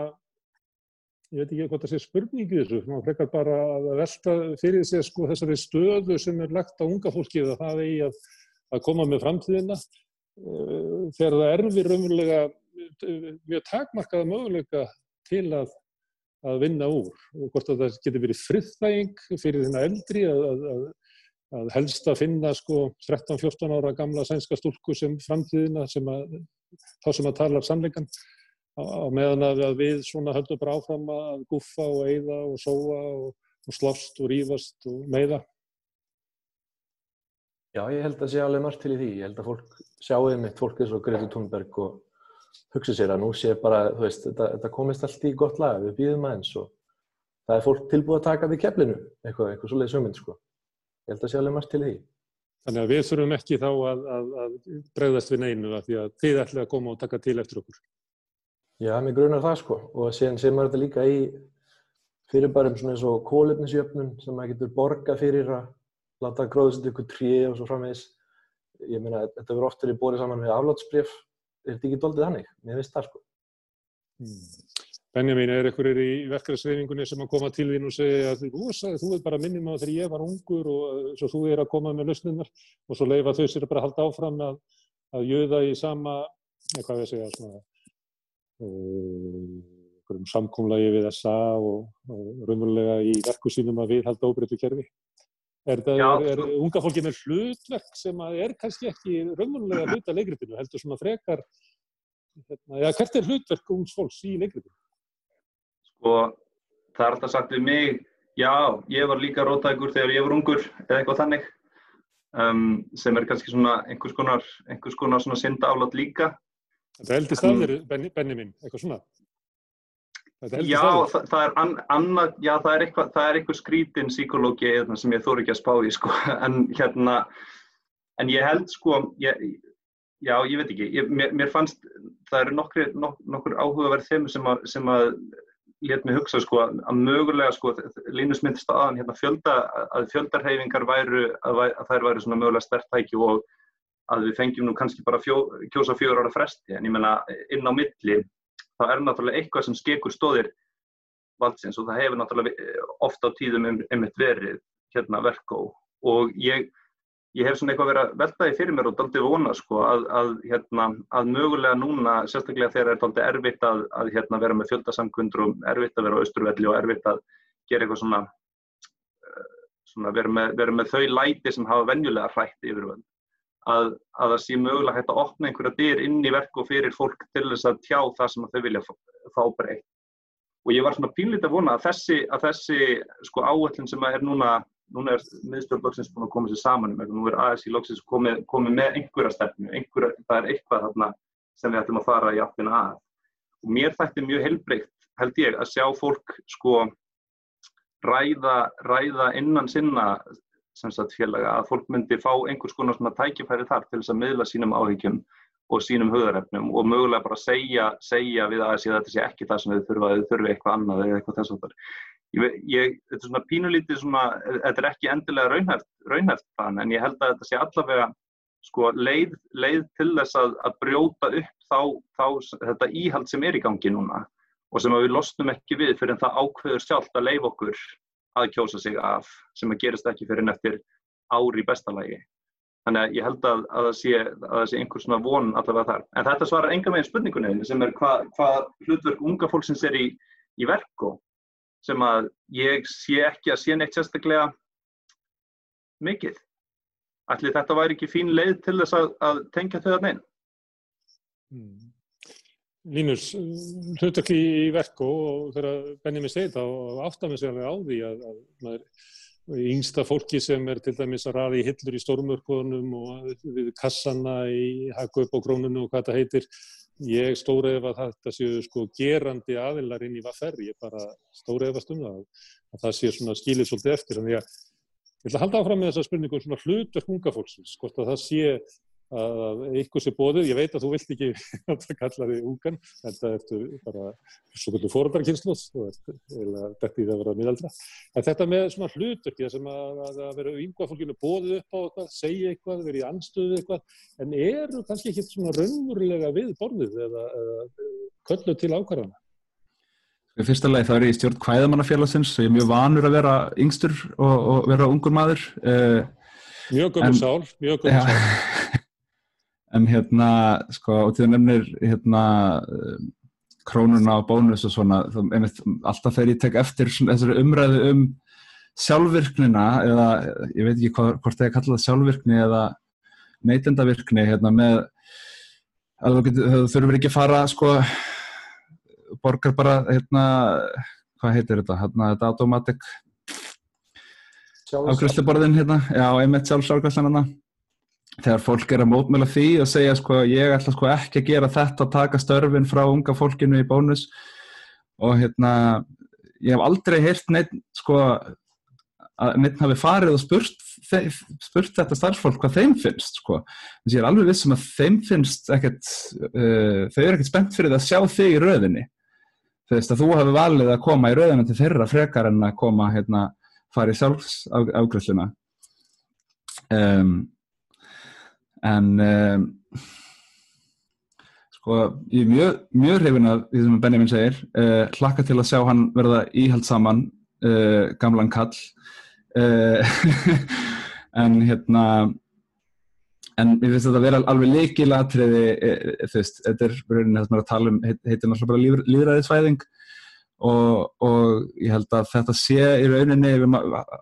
Speaker 1: ég veit ekki hvort það sé spurningi þessu, maður frekar bara að velta fyrir sig sko þessari stöðu sem er lagt á unga fólki að það eigi að að koma með framtíðina. Eh, þegar það erfir raunverulega eh, mjög takmarkaða möguleika til að, að vinna úr. Og hvort að það getur verið friðþæging fyrir þennan eldri að, að, að helst að finna sko 13-14 ára gamla sænska stúlku sem framtíðina sem að þá sem að tala sannleikan á meðan að við svona höldum bara áfram að guffa og eigða og sóa og, og slafst og rýfast og meiða
Speaker 5: Já, ég held að sé alveg margt til í því. Ég held að fólk sjáu einmitt fólk eins og Greti Thunberg og hugsa sér að nú sé bara, þú veist, þetta, þetta komist allt í gott lag, við býðum aðeins og það er fólk tilbúið að taka við keflinu, eitthvað, eitthvað svolítið sögmynd, sko. Ég held að sé alveg margt til í því.
Speaker 1: Þannig að við þurfum ekki þá að, að, að bregðast við neinu af því að þið ætlaði að koma og taka til eftir okkur.
Speaker 5: Já, mér grunar það, sko. Og síðan sé maður þetta líka í fyrirbærum svona eins og kólefnisjöfnun sem maður getur borga fyrir að láta sér ykkur trí og svo framvegis. Ég meina, þetta verður oft verið bórið saman við aflátsbref er þetta ekki doldið þannig? Mér finnst það sko.
Speaker 1: Benjamin, er einhverjir í verkefæðsreifingunni sem að koma til þín og segja að þú, er bara minnum á þegar ég var ungur og uh, svo þú er að koma með lausninnar og svo leifa þau sér að bara halda áfram að, að jöða í sama, eða hvað við segja, svona um, samkómlagi við SA og, og raunverulega í verku sínum að við halda óbreytu kerfi. Er, það,
Speaker 4: Já,
Speaker 1: er, er
Speaker 4: sko-
Speaker 1: unga fólki með hlutverk sem að er kannski ekki raunverulega hluta leikritinu, heldur svona frekar, hérna, eða hvert er hlutverk ungs fólks í leikritinu?
Speaker 4: Sko, það er alltaf sagt við mig, já, ég var líka rótækur þegar ég var ungur eða eitthvað þannig um, sem er kannski svona einhvers konar, einhvers konar svona synda álat líka.
Speaker 1: Þetta eldist af þér, Benni, Benni minn, eitthvað svona?
Speaker 4: Já, það, það er an, annað, já, það er eitthvað, það er eitthvað skrítin psykológi hérna, sem ég þór ekki að spá í, sko, en hérna, en ég held, sko, ég, já, ég veit ekki, ég, mér, mér fannst, það eru nokkri, nok, nokkur áhugaverð þeim sem að, sem að lét mig hugsa, sko, að mögulega, sko, Linus myndist á aðan, hérna, fjölda, að fjöldarhefingar væru, að, að þær væru svona mögulega stert tæki og að við fengjum nú kannski bara fjó, kjósa fjögur ára fresti, en ég menna, inn á milli, þá er náttúrulega eitthvað sem skekur stóðir valdsins og það hefur náttúrulega vi- oft á tíðum um, einmitt verið hérna verkó. Og ég, ég hef svona eitthvað verið að veltaði fyrir mér og daldið vona sko að, að, hérna, að mögulega núna, sérstaklega þegar er daldið erfitt að, að hérna, vera með fjöldasamkundur og erfitt að vera á austurvelli og erfitt að gera eitthvað svona, eh, svona vera, með, vera með þau læti sem hafa venjulega hrætt yfirvöld að, að það sé mögulega hægt að opna einhverja dyr inn í verk og fyrir fólk til þess að tjá það sem þau vilja fá, breytt. Og ég var svona pínlítið að vona að þessi, að þessi sko, áætlun sem er núna, núna er miðstjórn loksins búin að koma sér saman um, nú er ASI loksins komið, komið með einhverja stefnu, einhverja, það er eitthvað þarna sem við ætlum að fara í áttina að. Og mér þætti mjög heilbreykt, held ég, að sjá fólk sko ræða, ræða innan sinna sagt félaga að fólk myndi fá einhvers konar svona tækifæri þar til þess að miðla sínum áhyggjum og sínum höðarefnum og mögulega bara segja, segja við að þetta sé ekki það sem þau þurfa, þau þurfi eitthvað annað eða eitthvað þess að það. Ég, ég, þetta er svona pínulítið svona, þetta er ekki endilega raunhæft, raunhæft plan en ég held að þetta sé allavega sko leið, leið til þess að, að brjóta upp þá, þá þetta íhald sem er í gangi núna og sem við losnum ekki við fyrir en það ákveður sjálft að leif okkur að kjósa sig af sem að gerist ekki fyrir eftir ári bestalagi. Þannig að ég held að, að, það, sé, sé einhvers svona von allavega þar. En þetta svarar enga meginn spurningunni sem er hvað hva hlutverk unga fólksins er í, í verku sem að ég sé ekki að sé neitt sérstaklega mikið. Ætli þetta væri ekki fín leið til þess að, að tengja þau að neinn?
Speaker 1: Mm. Línus, hlutakli í verku og þegar Benjamin segir þá áttar mér sér alveg á því að, að maður yngsta fólki sem er til dæmis að raði hillur í stórmörkunum og við kassana í haku upp á krónunum og hvað þetta heitir ég stóraðið að þetta séu sko gerandi aðilar inn í vaffer ég bara stóraðið að stumna að það sé svona skilið svolítið eftir. Þannig að ég ætla að halda áfram með þessa spurningu um svona hlutverk unga fólksins, hvort að það sé að eitthvað sé bóðið, ég veit að þú vilt ekki að það kalla þig ungan, þetta ertu bara svo kvöldu fóröldarkynsluð og eða þetta í það að vera miðaldra. En þetta með svona hlutverki sem að, að, vera yngva fólkinu bóðið upp á eitthvað, segja eitthvað, vera í anstöðu eitthvað, en eru kannski ekki svona raunverulega við borðið eða, eða köllu til ákvarðana?
Speaker 6: Fyrsta lagi þá er ég í stjórn kvæðamannafélagsins ég er mjög vanur að vera yngstur og, og vera ungur maður.
Speaker 1: Mjög gömur sál, mjög gömur sál.
Speaker 6: En hérna, sko, og til það nefnir hérna krónuna og bónus og svona, einmitt, alltaf þegar ég tek eftir þessari umræðu um sjálfvirknina eða ég veit ekki hvað, hvort það er kallað sjálfvirkni eða neytendavirkni hérna með að þú, þurfur ekki að fara sko borgar bara hérna hvað heitir þetta, hérna þetta automatic afgriðsluborðin hérna, já, einmitt sjálfsárgræslan hérna þegar fólk er að mótmjöla því og segja sko ég ætla sko ekki að gera þetta að taka störfin frá unga fólkinu í bónus. Og hérna ég hef aldrei heyrt neitt sko að neitt hafi farið og spurt, spurt þetta starfsfólk hvað þeim finnst sko. Þess að ég er alveg vissum að þeim finnst ekkert uh, þau eru ekkert spennt fyrir það að sjá þig í röðinni. Þú veist að þú hafi valið að koma í röðinu til þeirra frekar en að koma hérna farið sjálfs afgröðsluna um, en um, sko ég er mjög, mjög hrifin af því sem Benjamin segir. Uh, hlakka til að sjá hann verða íhald saman uh, gamlan kall. Uh, en hérna en ég finnst þetta að vera alveg leikilatriði þú veist, þetta er er að tala um, heit, heitir náttúrulega bara líðræðisvæðing og, og ég held að þetta sé í rauninni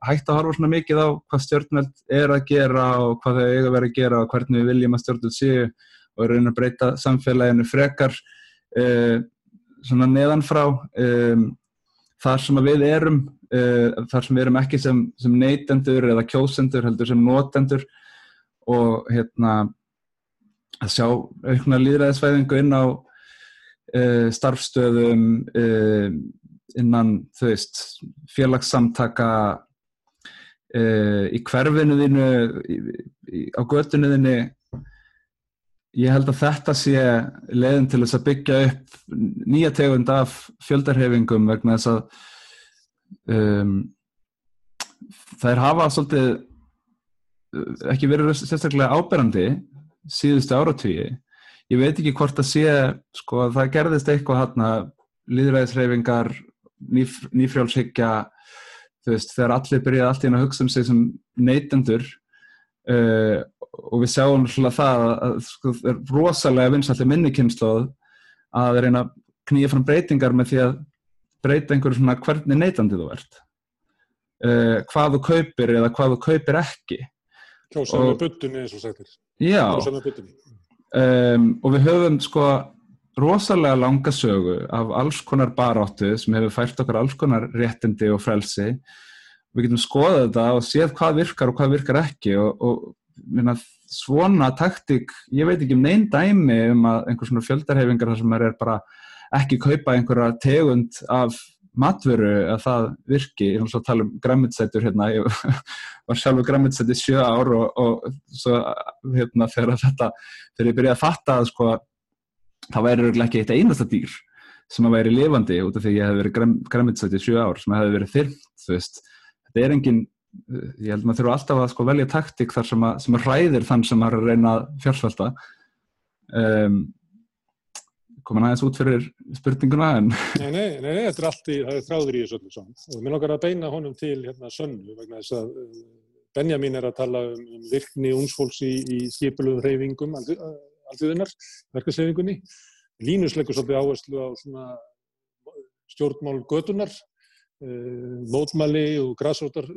Speaker 6: hægt að horfa svona mikið á hvað stjórnveld er að gera og hvað þau eiga að vera að gera og hvernig við viljum að stjórnveld séu og rauninni að breyta samfélaginu frekar uh, svona neðanfrá um, þar sem við erum uh, þar sem við erum ekki sem, sem neytendur eða kjósendur heldur sem notendur og hérna að sjá aukna líðræðisvæðingu inn á uh, starfstöðum uh, innan þú veist félagssamtaka uh, í hverfinu þínu í, í, á göttinu þínu ég held að þetta sé leiðin til þess að byggja upp nýja tegund af fjöldarhefingum vegna þess að um, þær hafa svolítið ekki verið sérstaklega áberandi síðustu áratvíi ég veit ekki hvort að sé sko að það gerðist eitthvað hann að líðræðisreifingar nýf, nýfrjálfshyggja þú veist þegar allir byrjaði allt í hann að hugsa um sig sem neytendur uh, og við sjáum svona það að sko, það er rosalega vinsalli minnikynnslóð að reyna að knýja fram breytingar með því að breyta einhverju svona hvernig neytandi þú ert uh, hvað þú kaupir eða hvað þú kaupir ekki
Speaker 1: Kjósa með buttunni eins og sagtir.
Speaker 6: Já,
Speaker 1: Kjósa með buttunni.
Speaker 6: Um, og við höfum sko rosalega langa sögu af alls konar baráttu sem hefur fært okkar alls konar réttindi og frelsi. Við getum skoðað þetta og séð hvað virkar og hvað virkar ekki og, og minna, svona taktík, ég veit ekki um neinn dæmi um að einhver svona fjöldarhefingar þar sem er bara ekki kaupa einhverja tegund af matveru að það virki, ég er náttúrulega að tala um græmitsætur hérna, ég var sjálfur græmitsæti sjö ár og, og svo hérna þegar þetta þegar ég byrjaði að fatta að sko það væri ekki eitt einasta dýr sem að væri lifandi út af því ég hef verið græmitsæti sjö ár sem hefði verið þyrmt, þú veist. Þetta er engin, ég held maður þurfa alltaf að sko velja taktík þar sem að, sem að ræðir þann sem að reyna fjársvelta. Um, komin aðeins út fyrir spurninguna en...
Speaker 1: Nei, nei, nei, nei, þetta er allt í, það er þráður í þessu öllu saman. Og mér nokkar að beina honum til hérna sönnu vegna þess að Benjamin er að tala um, um virkni ungsfólks í, í skipuluðum hreyfingum alltíðunar, verkasreyfingunni Línus leggur svolítið áherslu á svona stjórnmál götunar mótmæli og græsrótar